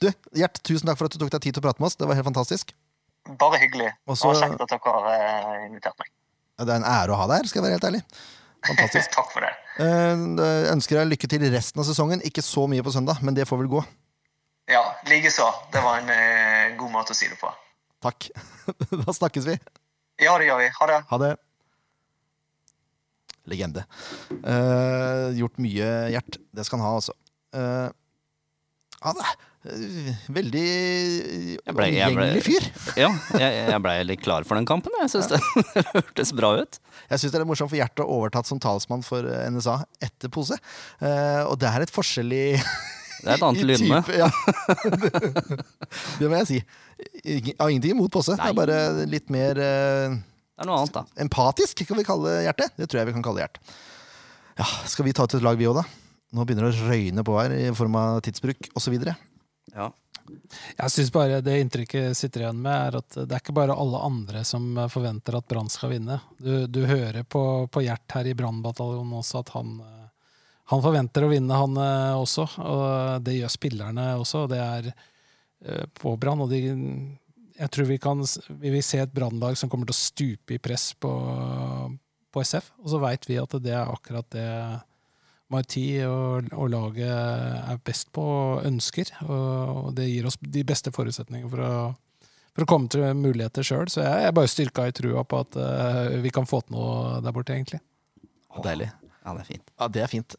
Du, Gjert, tusen takk for at du tok deg tid til å prate med oss. Det var helt fantastisk. Bare hyggelig. Og Det var kjekt at dere har eh, invitert meg. Det er en ære å ha deg her, skal jeg være helt ærlig. Fantastisk. [LAUGHS] Takk for det. Eh, Jeg ønsker deg lykke til resten av sesongen. Ikke så mye på søndag, men det får vel gå. Ja, likeså. Det var en eh, god måte å si det på. Takk. [LAUGHS] Da snakkes vi. Ja, det gjør vi. Ha det. Ha det. Legende. Uh, gjort mye, Gjert. Det skal han ha, altså. Uh, han er eh, veldig omgjengelig fyr. Ja, jeg, jeg blei litt klar for den kampen. Jeg syns det [LAUGHS] hørtes bra ut. Jeg syns det er morsomt for Gjert å overtatt som talsmann for NSA etter Pose. Uh, og det er et forskjell i [LAUGHS] Det er et annet lynne. Ja. [LAUGHS] det må jeg si. Jeg har ingenting imot Pose. Det er bare litt mer eh, Det er noe annet, da. empatisk, kan vi kalle hjertet. Det tror jeg vi kan kalle hjert. Ja, skal vi ta ut et lag, vi òg, da? Nå begynner det å røyne på her i form av tidsbruk osv. Ja. Jeg synes bare det inntrykket sitter igjen med, er at det er ikke bare alle andre som forventer at Brann skal vinne. Du, du hører på, på Gjert her i Brannbataljonen også at han, han forventer å vinne, han eh, også. Og det gjør spillerne også. og Det er eh, på Brann. Og de, jeg tror vi, kan, vi vil se et Brannlag som kommer til å stupe i press på, på SF. Og så veit vi at det er akkurat det Marti og, og laget er best på og ønsker. Og det gir oss de beste forutsetningene for å, for å komme til muligheter sjøl. Så jeg er bare styrka i trua på at eh, vi kan få til noe der borte, egentlig. Deilig. ja, det er fint. Ja, det er fint.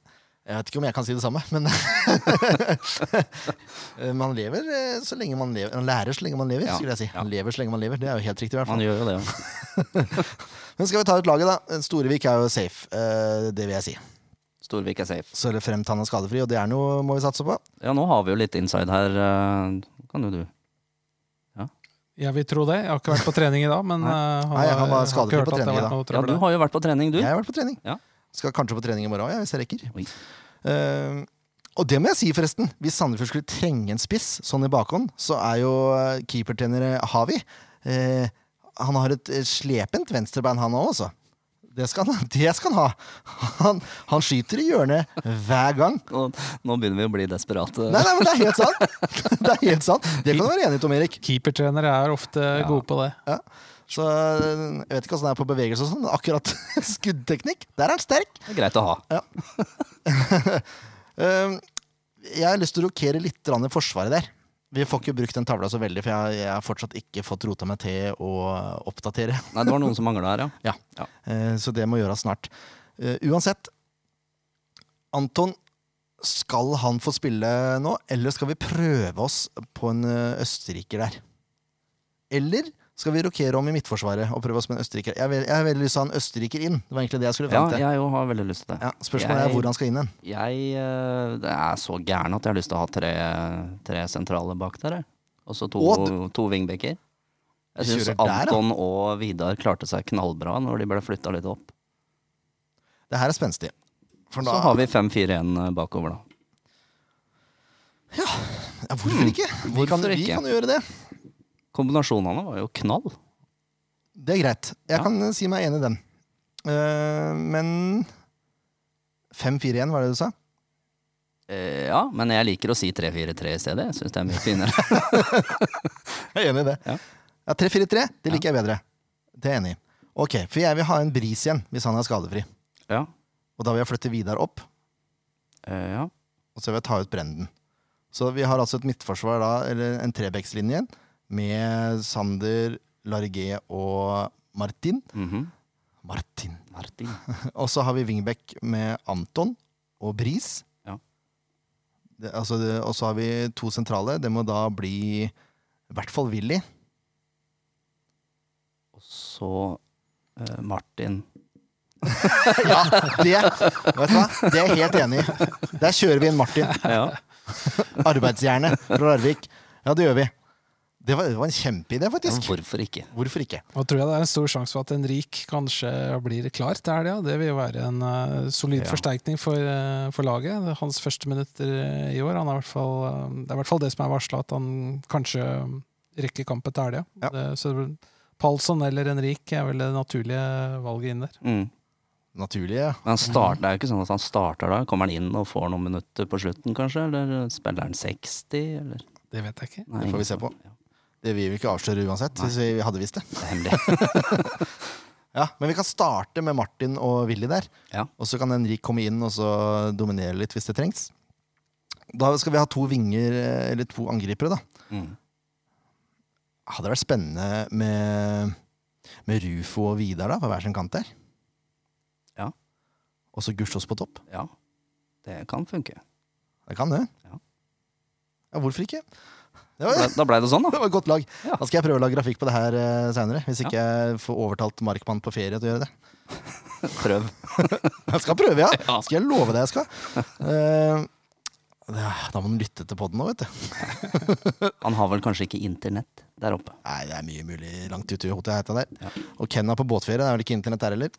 Jeg vet ikke om jeg kan si det samme, men [LAUGHS] Man lever eh, så lenge man lever. Man lærer så lenge man lever, Ja, skulle jeg si. Man lever så lenge man lever. Det er jo helt riktig, i hvert fall. Man gjør jo det. ja. [LAUGHS] Men skal vi ta ut laget, da? Storevik er jo safe. eh, Det vil jeg si. Storvik er safe. Så fremt han er skadefri, og det er noe må vi satse på. Ja, nå har vi jo litt inside her. eh, Kan jo du Jeg vil tro det. Jeg har ikke vært på trening i dag, men Nei. Har, Nei, han var har ikke hørt på at det har vært dag. trøbbel. Ja, du har jo vært på trening, du. Jeg har vært på trening. Ja. Skal kanskje på trening i morgen òg, hvis jeg rekker. Eh, og det må jeg si, forresten. Hvis Sandefjord skulle trenge en spiss sånn i bakhånd, så er jo eh, keepertrener Havi uh, Han har et slepent venstrebein, han òg, altså. Det skal han, [LAUGHS] det skal han ha. Han, han skyter i hjørnet hver gang. Nå, nå begynner vi å bli desperate. Nei, nei, men det er helt sant! [LAUGHS] Det er helt sant. Det kan du være enig i, Tom Erik. Keepertrenere er ofte gode på det. Ja. Så jeg vet ikke åssen det er på bevegelse og sånn, men akkurat [LAUGHS] skuddteknikk, der er han sterk. Det er greit å ha. Ja. [LAUGHS] jeg har lyst til å rokere litt i forsvaret der. Vi får ikke brukt den tavla så veldig, for jeg, jeg har fortsatt ikke fått rota meg til å oppdatere. Nei, det var noen som mangla her, ja. [LAUGHS] Ja. Eh, Så det må gjøres snart. Eh, Uansett, Anton, skal han få spille nå, eller skal vi prøve oss på en eh, østerriker der? Eller skal vi rokere om i midtforsvaret og prøve oss med en østerriker? Jeg har jeg har veldig lyst til å ha en østerriker inn. Det var egentlig det jeg skulle Ja, til. Ja, jeg har veldig lyst til det. Ja, spørsmålet Jeg- er hvor han skal inn hen. Jeg eh, er så gæren at jeg har lyst til å ha tre, tre sentrale bak der. Og så to, to wingbacker. Jeg Vi syns Anton der. Og Vidar klarte seg knallbra når de ble flytta litt opp. Det her er spenstig. For Så har vi 5-4-1 bakover, da. Ja, hvorfor ikke? Vi Hvorfor kan, vi ikke? kan gjøre det. Kombinasjonene var jo knall. Det er greit. Jeg Ja. kan si meg enig i den. Uh, men 5-4-1, var det du sa? Uh, ja, men jeg liker å si 3-4-3 i stedet. Jeg syns det er mye finere. [LAUGHS] Jeg er enig i det. Ja. Ja, 3-4-3, det liker jeg bedre. Det er jeg enig i. Ok, for jeg vil ha en bris igjen, hvis han er skadefri. ja. Og da vil jeg flytte Vidar opp, Uh, ja. og så vil jeg ta ut Brenden. Så vi har altså et midtforsvar da, eller en trebekslinje, med Sander, Largé og Martin. mhm. Martin. Martin. [LAUGHS] Og så har vi Wingbeck med Anton og Bris. Ja. Det, altså, det, og så har vi to sentrale. Det må da bli i hvert fall Willy. Og så uh, Martin. [LAUGHS] Ja, det, vet du hva? det er jeg helt enig i. Der kjører vi en Martin. Ja. [LAUGHS] Arbeidsjernet fra Larvik. Ja, det gjør vi. Det var, det var en kjempeidé, ja, faktisk. hvorfor ikke? Hvorfor ikke? Nå tror jeg det er en stor sjanse for at Henrik kanskje blir klar til helga. Det vil jo være en uh, solid Ja. forsterkning for, uh, for laget. Det er hans første minutter eh, i år. Han er hvert fall, uh, det er i hvert fall det som er varsla, at han kanskje rekker kampen til helga. Ja. Det- Så Palsson eller Henrik er vel det naturlige valget inn der. Mm. Naturlig, ja. Men han start, det er jo ikke sånn at han starter da. Kommer han inn og får noen minutter på slutten, kanskje? Eller spiller han 60, eller? Det vet jeg ikke. Nei, Det får vi se på. Ja, Det vil vi ikke avsløre uansett, Nei. hvis vi hadde visst det. det. [LAUGHS] Ja, Men vi kan starte med Martin og Willy der. Ja. Og så kan Henrik komme inn og så dominere litt hvis det trengs. Da skal vi ha to vinger, eh, eller to angripere, da. Mm. Hadde det vært spennende med, med Rufo og Vidar da, på hver sin kant der? Ja. Og så Gustavs på topp? Ja, det kan funke. Det kan det. Ja. Ja, hvorfor ikke? Det var, ble, da blei det sånn, da. [LAUGHS] det var et godt lag. Ja. Da skal jeg prøve å lage grafikk på det her uh, seinere. Hvis ikke jeg får overtalt Markmann på ferie til å gjøre det. [LAUGHS] Prøv. [LAUGHS] Jeg skal prøve, ja. Ja. Skal jeg love deg jeg skal. Uh, da må han lytte til poden nå, vet du. Han har vel kanskje ikke internett der oppe. Nei, det er mye mulig langt ute i Hoteheita der. Ja. Og Ken er på båtferie, det er vel ikke internett der heller.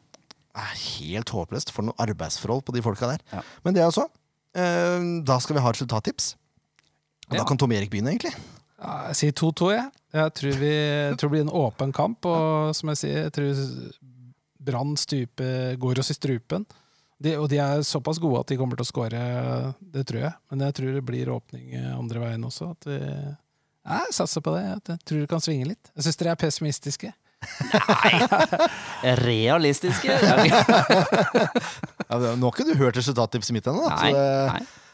Er helt håpløst for noe arbeidsforhold på de folka der. Ja. Men det også. Uh, da skal vi ha resultattips. Og Ja. da kan Tom Erik begynne, egentlig. Ja, jeg sier 2-2, jeg. Jeg tror, vi, tror det blir en åpen kamp, og som jeg sier, jeg tror Brann stupe går oss i strupen. De, og de er såpass gode at de kommer til å skåre, det tror jeg. Men jeg tror det blir åpning eh, andre veien også. At vi, jeg satser på det. Jeg tror det kan svinge litt. Jeg syns dere er pessimistiske. Nei! Realistiske? [LAUGHS] Ja, nå har ikke du hørt resultattipset mitt ennå, nei.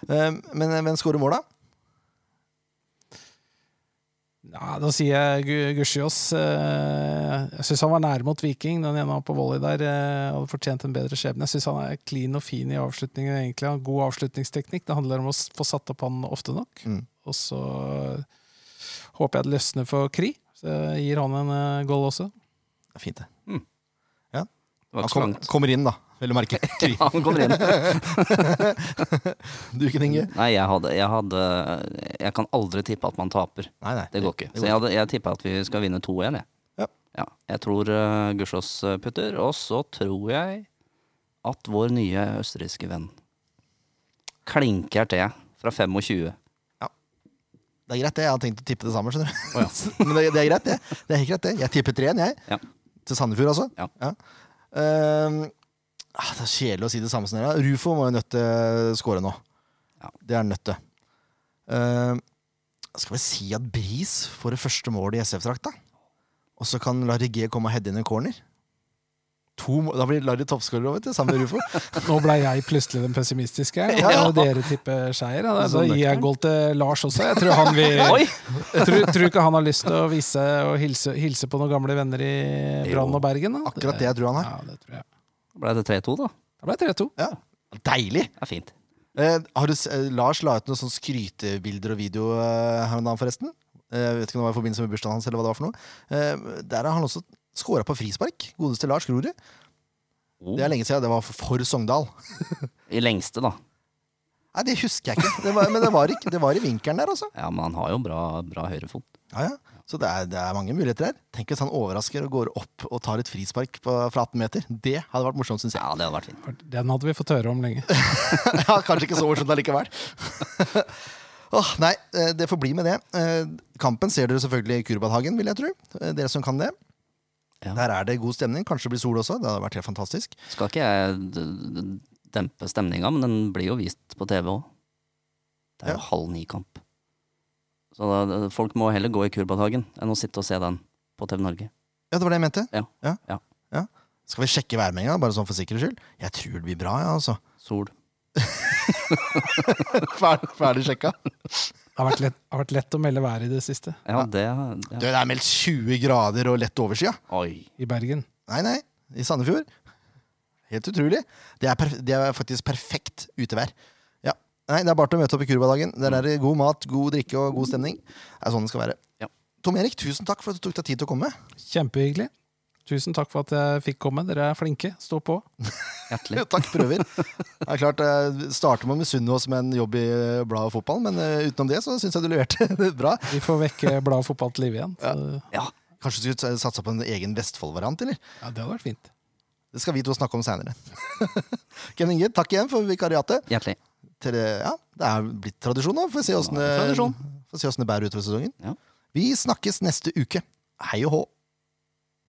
eh, men hvem skårer mål, da? Ja, Da sier jeg Gu- Eh, jeg syns han var nær mot Viking. Den ene på volley der eh, hadde fortjent en bedre skjebne. Jeg syns han er clean og fin i avslutningen. egentlig. Han har God avslutningsteknikk. Det handler om å få satt opp han ofte nok. Mm. Og så håper jeg det løsner for Kri. Så jeg gir han en eh, goal også. Det fint, det. Det var Han ikke så kom, langt. kommer inn, da. Vel å merke. [LAUGHS] Kry. Ja, han kommer inn. [LAUGHS] Du ikke, Inge? Nei, jeg hadde, jeg hadde Jeg kan aldri tippe at man taper. Nei, nei. Det går ikke. Så jeg, hadde, jeg tippa at vi skal vinne 2-1, jeg. Ja. Jeg tror uh, Gussiås putter, og så tror jeg at vår nye østerrikske venn klinker til fra 25. Det er greit, det. Jeg har tenkt å tippe det samme. skjønner du [LAUGHS] Men det, det er greit, det. Det er helt greit, det. Jeg tipper 3-1, jeg. Ja. Til Sandefjord, altså. Ja. Ah, det er kjedelig å si det samme som dere. Rufo må jo nødt til å score nå. Ja. Det er nødt til. Uh, skal vi si at Bris får det første målet i SF-drakta? Og så kan Larigé komme og heade inn en corner? To, da blir Larry toppskårer, sammen med Rufo. [LAUGHS] Nå ble jeg plutselig den pessimistiske. [LAUGHS] Og Ja. dere tipper seier. Da, da gir jeg gold goal til Lars også. Jeg tror, han vil, [LAUGHS] jeg tror, tror ikke han har lyst til å vise og hilse, hilse på noen gamle venner i Brann og Bergen. Da. Akkurat det jeg tror han har. Ja, det tror jeg. Ble det 3-2, da? Da ble det 3-2. Ja. Deilig! Det er fint. Eh, har du, eh, Lars la ut noen sånne skrytebilder og video eh, her om dagen, forresten. Eh, Jeg vet ikke om det var i forbindelse med bursdagen hans, eller hva det var for noe. Eh, der har han også scora på frispark. Godeste Lars Grorud. Oh, Det er lenge siden. Det var for, Sogndal. [LAUGHS] I lengste, da. Nei, det husker jeg ikke. Det var, men det var, ikke, det var i vinkelen der, altså. Ja, men han har jo bra, bra høyrefot. Ja, ja. Så det er, det er mange muligheter her. Tenk hvis han overrasker og går opp og tar et frispark på, fra 18 meter. Det hadde vært morsomt, syns jeg. Ja, det hadde vært fint. Den hadde vi fått høre om lenge. [LAUGHS] ja, kanskje ikke så morsomt allikevel. [LAUGHS] Åh, nei, eh, det får bli med det. Eh, Kampen ser dere selvfølgelig i Kurbadhagen, vil jeg tro. Eh, Dere som kan det. Ja. Der er det god stemning. Kanskje det blir sol også. Det hadde vært helt fantastisk. Skal ikke jeg dempe stemninga, men den blir jo vist på TV òg. Det er jo Ja. halv ni-kamp. Så da, folk må heller gå i Kurbadhagen enn å sitte og se den på TV Norge. Ja, det var det jeg mente. Ja. ja. ja. Skal vi sjekke værmeldinga, bare sånn for sikkerhets skyld? Jeg tror det blir bra, ja, altså. Sol. [LAUGHS] Ferdig, ferdig sjekka. Det har vært lett, har vært lett å melde været i det siste. Ja, det, ja. det det er meldt 20 grader og lett overskya. I Bergen. Nei, nei. I Sandefjord. Helt utrolig. Det er, perf det er faktisk perfekt utevær. Ja. Nei, det er bare til å møte opp i Kurbadagen. Der er det god mat, god drikke og god stemning. Det er sånn det skal være. Ja. Tom Erik, tusen takk for at du tok deg tid til å komme. Kjempehyggelig. Tusen takk for at jeg fikk komme. Dere er flinke. Stå på. [LAUGHS] Hjertelig. takk, prøver. Det er klart, eh, Starter med å misunne oss med en jobb i blad bladet fotball, men eh, utenom det så syns jeg du leverte [LAUGHS] det bra. Vi får vekke bladet fotball til live igjen. Så, Ja. Kanskje du skulle satsa på en egen Vestfold-variant, eller? ja, det hadde vært fint. Det skal vi to snakke om seinere. [LAUGHS] Ken Inge, takk igjen for vikariatet. Hjertelig. Til, ja, det er blitt tradisjon, nå. Får se åssen det, tradisjon. får se hvordan det bærer utover sesongen. Ja. Vi snakkes neste uke. Hei og hå!